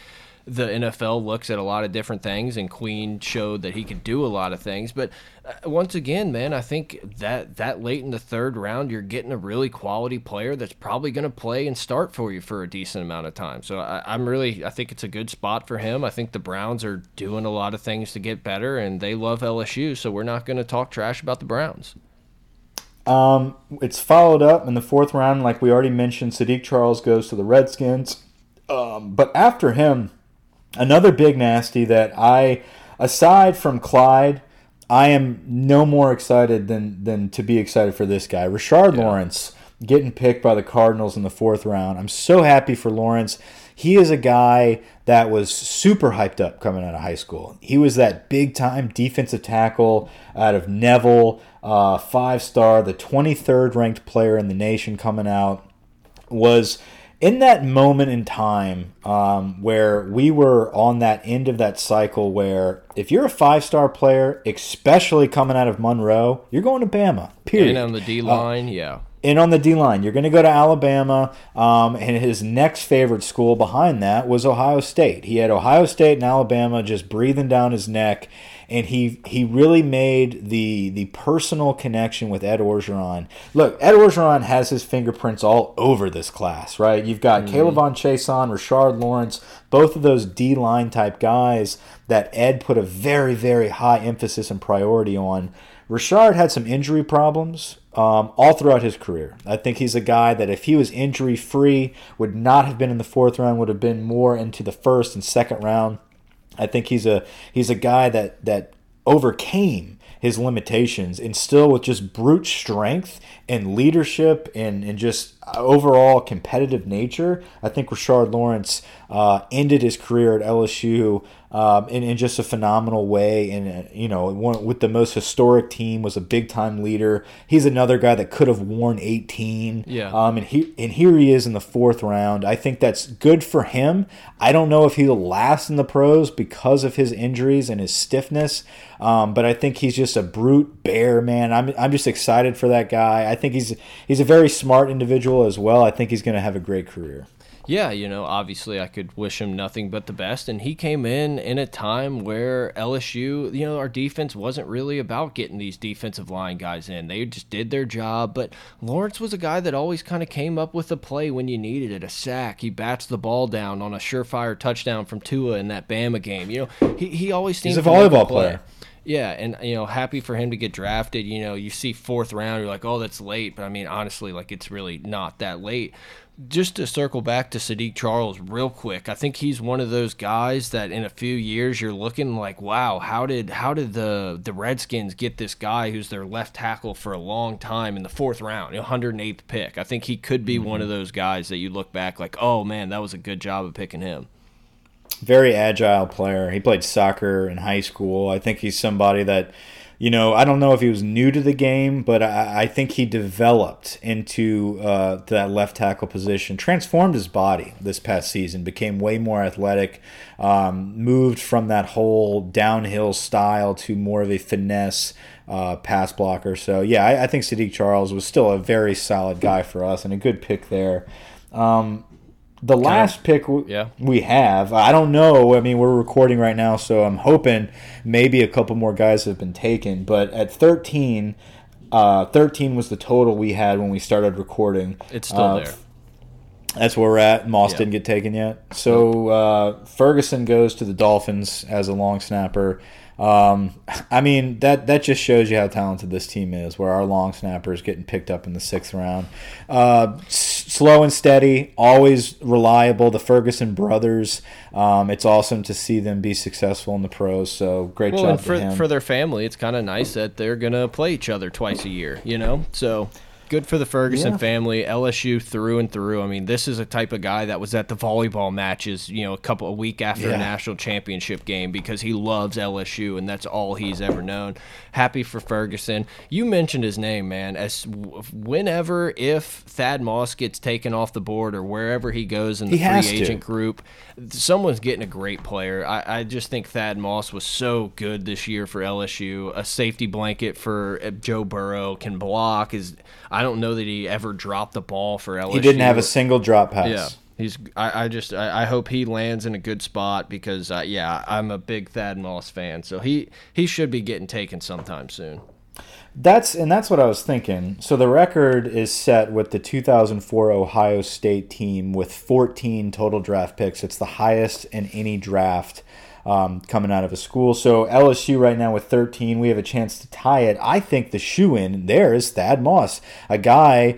the NFL looks at a lot of different things, and Queen showed that he could do a lot of things. But uh, once again, man, I think that that late in the third round, you're getting a really quality player that's probably going to play and start for you for a decent amount of time. So I, I'm really, I think it's a good spot for him. I think the Browns are doing a lot of things to get better, and they love LSU, so we're not going to talk trash about the Browns. Um, it's followed up in the fourth round, like we already mentioned. Saahdiq Charles goes to the Redskins. Um, but after him, Another big nasty that I, aside from Clyde, I am no more excited than than to be excited for this guy, Rashard yeah. Lawrence, getting picked by the Cardinals in the fourth round. I'm so happy for Lawrence. He is a guy that was super hyped up coming out of high school. He was that big time defensive tackle out of Neville, uh, five star, the 23rd ranked player in the nation coming out. Was in that moment in time um, where we were on that end of that cycle where if you're a five star player, especially coming out of Monroe, you're going to Bama. Period. And on the D line, uh, yeah. In on the D line. You're going to go to Alabama, um, and his next favorite school behind that was Ohio State. He had Ohio State and Alabama just breathing down his neck, and he he really made the the personal connection with Ed Orgeron. Look, Ed Orgeron has his fingerprints all over this class, right? You've got mm-hmm. K'Lavon Chaisson, Rashard Lawrence, both of those D line type guys that Ed put a very very high emphasis and priority on. Rashard had some injury problems um, all throughout his career. I think he's a guy that if he was injury free, would not have been in the fourth round, would have been more into the first and second round. I think he's a he's a guy that that overcame his limitations and still with just brute strength and leadership and, and just overall competitive nature. I think Rashard Lawrence uh, ended his career at LSU um, in, in just a phenomenal way. And, uh, you know, one, with the most historic team, was a big time leader. He's another guy that could have worn 18. Yeah. Um, and, he, and here he is in the fourth round. I think that's good for him. I don't know if he'll last in the pros because of his injuries and his stiffness. Um, but I think he's just a brute bear, man. I'm, I'm just excited for that guy. I think he's he's a very smart individual as well. I think he's going to have a great career yeah, you know, obviously I could wish him nothing but the best. And he came in in a time where LSU, you know, our defense wasn't really about getting these defensive line guys in. They just did their job. But Lawrence was a guy that always kind of came up with a play when you needed it a sack. He bats the ball down on a surefire touchdown from Tua in that Bama game. You know, he, he always seems He's a volleyball player. Yeah, and you know, happy for him to get drafted. You know, you see fourth round, you're like, oh, that's late. But I mean, honestly, like it's really not that late just to circle back to Saahdiq Charles real quick, I think he's one of those guys that in a few years you're looking like, wow, how did how did the the Redskins get this guy who's their left tackle for a long time in the fourth round, 108th pick? I think he could be mm -hmm. one of mm-hmm. those guys that you look back like, oh man, that was a good job of picking him. Very agile player. He played soccer in high school. I think he's somebody that you know, I don't know if he was new to the game, but I, I think he developed into uh, that left tackle position, transformed his body this past season, became way more athletic, um, moved from that whole downhill style to more of a finesse uh, pass blocker. So, yeah, I, I, think Saahdiq Charles was still a very solid guy for us and a good pick there. Um, the last pick yeah. we have, I don't know. I mean, we're recording right now, so I'm hoping maybe a couple more guys have been taken. But at 13, uh, 13 was the total we had when we started recording. It's still uh, there. That's where we're at. Moss yeah. didn't get taken yet. So uh, Ferguson goes to the Dolphins as a long snapper. Um, I mean that that just shows you how talented this team is. Where our long snapper is getting picked up in the sixth round. Uh, slow and steady, always reliable. The Ferguson brothers. Um, it's awesome to see them be successful in the pros. So great well, job for, for, for their family. It's kind of nice that they're gonna play each other twice a year. You know, so good for the Ferguson yeah. family. LSU through and through. I mean, this is a type of guy that was at the volleyball matches, you know, a couple a week after yeah. a national championship game because he loves LSU and that's all he's ever known. Happy for Ferguson. You mentioned his name, man. As whenever if Thad Moss gets taken off the board or wherever he goes in the he free agent to. group, someone's getting a great player. I, I just think Thad Moss was so good this year for LSU. A safety blanket for uh, Joe Burrow can block. Is I don't know that he ever dropped the ball for LSU. He didn't have a single drop pass. Yeah. He's. I, I just. I, I, hope he lands in a good spot because, uh, yeah, I'm a big Thad Moss fan. So he he should be getting taken sometime soon. That's and that's what I was thinking. So the record is set with the 2004 Ohio State team with 14 total draft picks. It's the highest in any draft um, coming out of a school. So LSU right now with 13, we have a chance to tie it. I think the shoe in there is Thad Moss, a guy.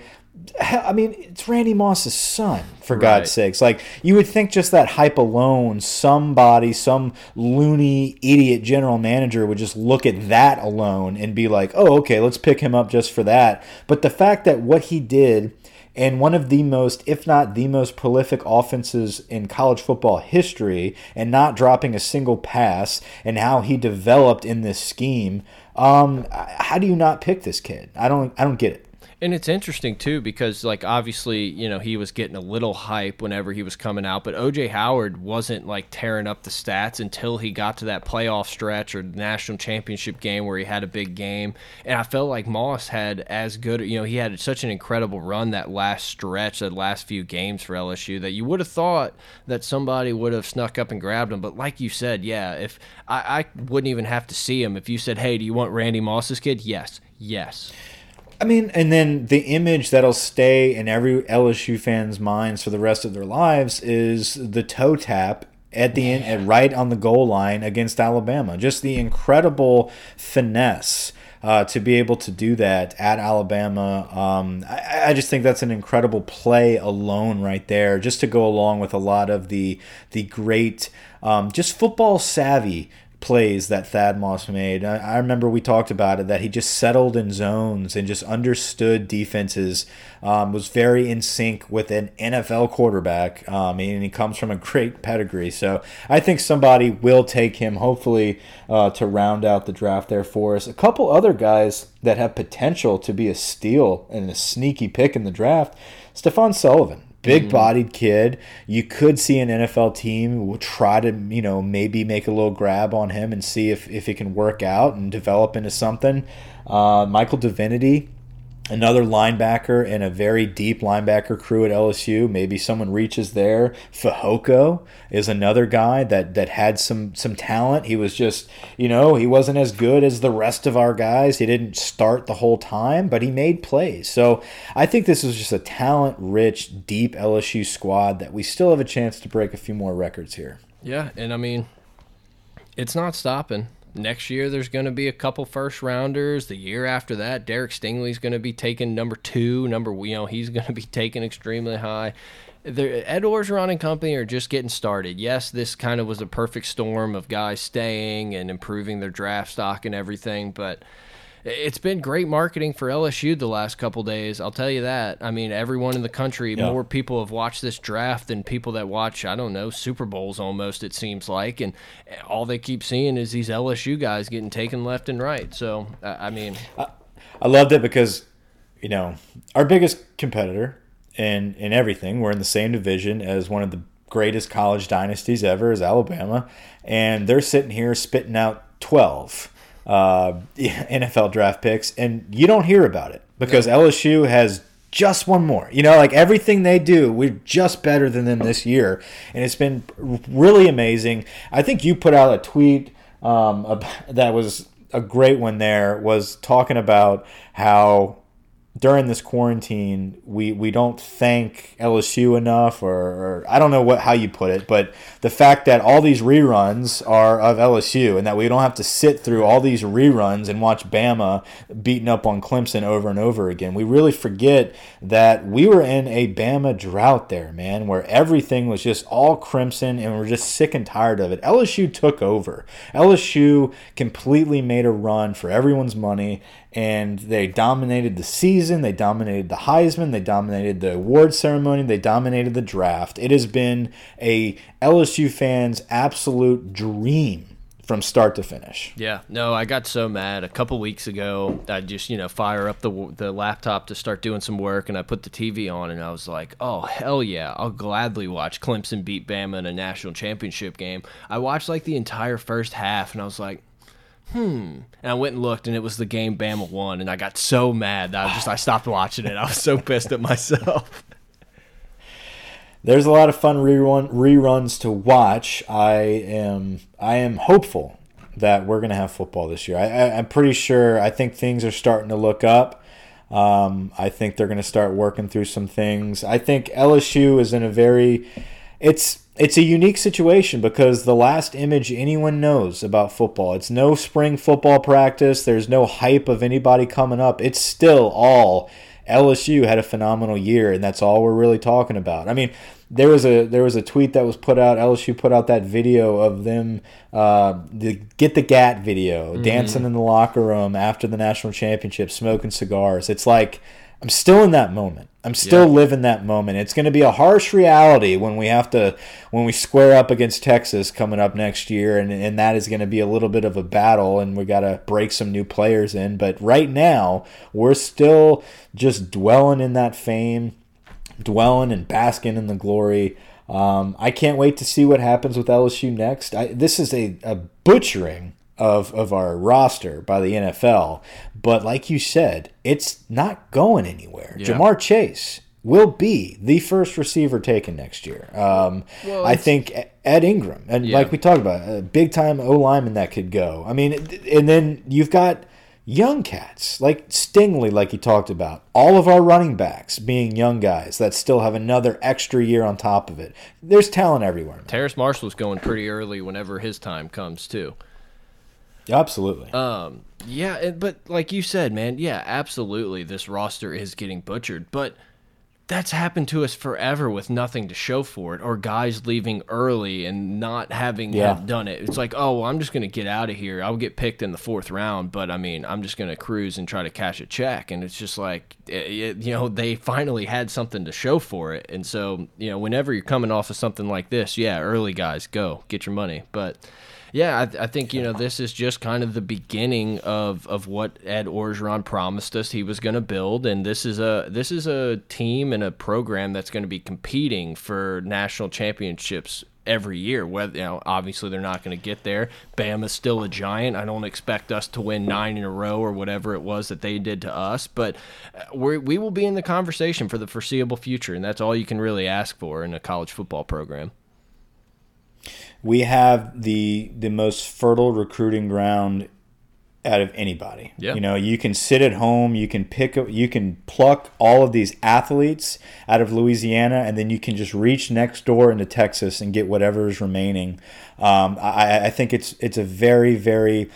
I mean, it's Randy Moss's son, for right. God's sakes. Like, you would think just that hype alone, somebody, some loony idiot general manager would just look at that alone and be like, oh, okay, let's pick him up just for that. But the fact that what he did and one of the most, if not the most prolific offenses in college football history, and not dropping a single pass, and how he developed in this scheme. Um, how do you not pick this kid? I don't, I don't get it. And it's interesting too because like obviously, you know, he was getting a little hype whenever he was coming out, but OJ Howard wasn't like tearing up the stats until he got to that playoff stretch or national championship game where he had a big game. And I felt like Moss had as good, you know, he had such an incredible run that last stretch, that last few games for LSU that you would have thought that somebody would have snuck up and grabbed him, but like you said, yeah, if I, I wouldn't even have to see him if you said, "Hey, do you want Randy Moss's kid?" Yes. Yes. I mean, and then the image that'll stay in every LSU fan's minds for the rest of their lives is the toe tap at the end, at right on the goal line against Alabama. Just the incredible finesse uh, to be able to do that at Alabama. Um, I, I, just think that's an incredible play alone right there, just to go along with a lot of the the great, um, just football savvy plays that Thad Moss made. I, I, remember we talked about it that he just settled in zones and just understood defenses, um, was very in sync with an NFL quarterback, um, and he comes from a great pedigree. So I think somebody will take him, hopefully, uh, to round out the draft there for us. A couple other guys that have potential to be a steal and a sneaky pick in the draft. Stefan Sullivan big mm-hmm. bodied kid. You could see an NFL team try to, you know, maybe make a little grab on him and see if, if it can work out and develop into something. Uh, Michael Divinity, another linebacker and a very deep linebacker crew at LSU. Maybe someone reaches there. Fehoko is another guy that that had some some talent. He was just, you know, he wasn't as good as the rest of our guys. He didn't start the whole time, but he made plays. So I think this is just a talent rich, deep LSU squad that we still have a chance to break a few more records here. Yeah, and I mean, it's not stopping next year there's going to be a couple first rounders. The year after that, Derek Stingley's going to be taken number two. Number you know he's going to be *laughs* taken extremely high. The Ed Orgeron and company are just getting started. Yes, this kind of was a perfect storm of guys staying and improving their draft stock and everything, but it's been great marketing for LSU the last couple days. I'll tell you that. I mean, everyone in the country, yeah. more people have watched this draft than people that watch, I don't know, Super Bowls almost, it seems like. And all they keep seeing is these LSU guys getting taken left and right. So, I mean. I, I loved it because, you know, our biggest competitor in, in everything, we're in the same division as one of the greatest college dynasties ever, is Alabama. And they're sitting here spitting out 12 uh, *laughs* NFL draft picks, and you don't hear about it because yeah. LSU has just one more. You know, like everything they do, we're just better than them this year, and it's been really amazing. I think you put out a tweet um, that was a great one. There was talking about how during this quarantine, we, we don't thank LSU enough, or, or, I don't know what how you put it, but the fact that all these reruns are of LSU, and that we don't have to sit through all these reruns and watch Bama beating up on Clemson over and over again. We really forget that we were in a Bama drought there, man, where everything was just all crimson, and we're just sick and tired of it. LSU took over. LSU completely made a run for everyone's money, and they dominated the season, they dominated the Heisman, they dominated the award ceremony, they dominated the draft. It has been a LSU fan's absolute dream from start to finish. Yeah, no, I got so mad a couple weeks ago. I just you know fire up the the laptop to start doing some work, and I put the TV on, and I was like, oh hell yeah, I'll gladly watch Clemson beat Bama in a national championship game. I watched like the entire first half, and I was like hmm. And I went and looked, and it was the game Bama won, and I got so mad that I just I stopped watching it. I was so *laughs* pissed at myself. There's a lot of fun rerun reruns to watch. I am I am hopeful that we're gonna have football this year. I, I, am pretty sure. I think things are starting to look up. Um, I think they're gonna start working through some things. I think LSU is in a very it's it's a unique situation because the last image anyone knows about football, it's no spring football practice. There's no hype of anybody coming up. It's still all LSU had a phenomenal year, and that's all we're really talking about. I mean, there was a there was a tweet that was put out. LSU put out that video of them, uh, the get the gat video, mm -hmm. dancing in the locker room after the national championship, smoking cigars. It's like I'm still in that moment. I'm still yeah. living that moment. It's going to be a harsh reality when we have to when we square up against Texas coming up next year, and and that is going to be a little bit of a battle, and we got to break some new players in. But right now, we're still just dwelling in that fame, dwelling and basking in the glory. Um, I can't wait to see what happens with LSU next. I, this is a, a butchering of of our roster by the NFL. But like you said, it's not going anywhere. Yeah. Ja'Marr Chase will be the first receiver taken next year. Um, well, I think Ed Ingram, and yeah. like we talked about, a big time O lineman that could go. I mean, and then you've got young cats like Stingley, like you talked about. All of our running backs being young guys that still have another extra year on top of it. There's talent everywhere. Man. Terrace Marshall's going pretty early whenever his time comes too. Absolutely. Um, yeah, but like you said, man, yeah, absolutely. This roster is getting butchered, but that's happened to us forever with nothing to show for it, or guys leaving early and not having yeah. done it. It's like, oh, well, I'm just going to get out of here. I'll get picked in the fourth round, but I mean, I'm just going to cruise and try to cash a check. And it's just like, it, eh, eh, you know, they finally had something to show for it. And so, you know, whenever you're coming off of something like this, yeah, early guys, go get your money. But yeah, I, I, think you know this is just kind of the beginning of of what Ed Orgeron promised us he was going to build, and this is a this is a team and a program that's going to be competing for national championships every year. Whether you know, obviously they're not going to get there. Bama's still a giant. I don't expect us to win nine in a row or whatever it was that they did to us, but uh, we we will be in the conversation for the foreseeable future, and that's all you can really ask for in a college football program we have the the most fertile recruiting ground out of anybody. Yeah. You know, you can sit at home, you can pick you can pluck all of these athletes out of Louisiana, and then you can just reach next door into Texas and get whatever is remaining. Um, I, I think it's it's a very very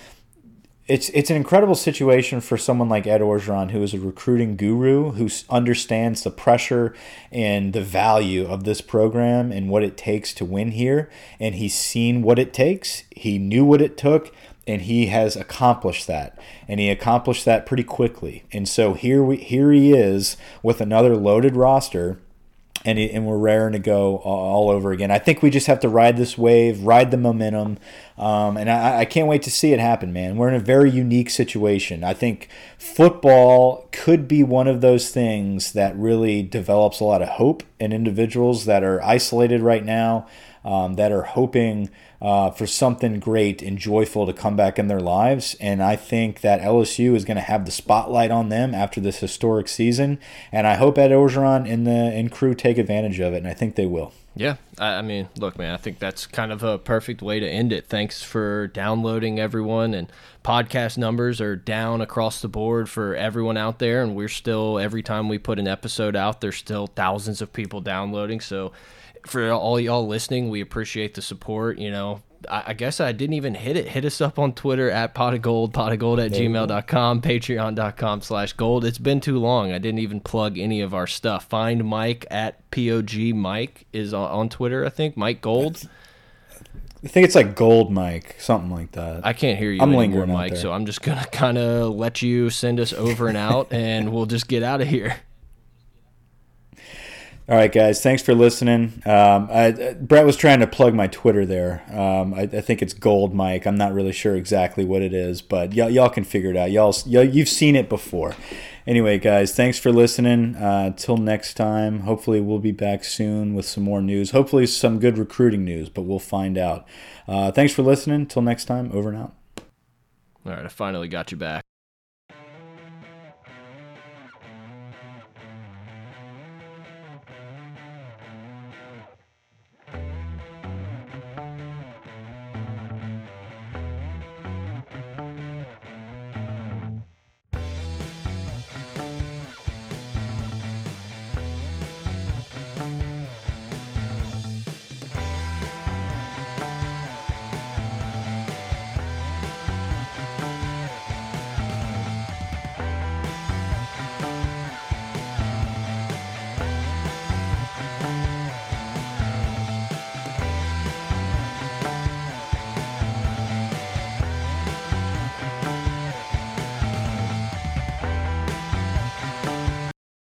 it's it's an incredible situation for someone like Ed Orgeron, who is a recruiting guru, who understands the pressure and the value of this program and what it takes to win here. And he's seen what it takes. He knew what it took, and he has accomplished that. And he accomplished that pretty quickly. And so here we here he is with another loaded roster and, it, and we're raring to go all over again. I think we just have to ride this wave, ride the momentum, um, and I, I, can't wait to see it happen, man. We're in a very unique situation. I think football could be one of those things that really develops a lot of hope in individuals that are isolated right now, um, that are hoping uh, for something great and joyful to come back in their lives. And I think that LSU is going to have the spotlight on them after this historic season. And I hope Ed Orgeron and the and crew take advantage of it, and I think they will. Yeah, I mean, look, man, I think that's kind of a perfect way to end it. Thanks for downloading, everyone, and podcast numbers are down across the board for everyone out there, and we're still every time we put an episode out, there's still thousands of people downloading. So for all y'all listening, we appreciate the support. You know, I, I, guess I didn't even hit it. Hit us up on Twitter at pot of gold, pot of gold at gmail.com, patreon.com slash gold. It's been too long. I didn't even plug any of our stuff. Find Mike at POG Mike is on, on Twitter, I think. Mike Gold. I think it's like Gold Mike, something like that. I can't hear you I'm anymore, Mike, so I'm just going *laughs* to kind of let you send us over and out, and we'll just get out of here. All right, guys. Thanks for listening. Um, I, Brett was trying to plug my Twitter there. Um, I, I, think it's Gold Mike. I'm not really sure exactly what it is, but y'all can figure it out. Y'all, you've seen it before. Anyway, guys, thanks for listening. Uh, till next time. Hopefully, we'll be back soon with some more news. Hopefully, some good recruiting news, but we'll find out. Uh, thanks for listening. Till next time. Over and out. All right, I finally got you back.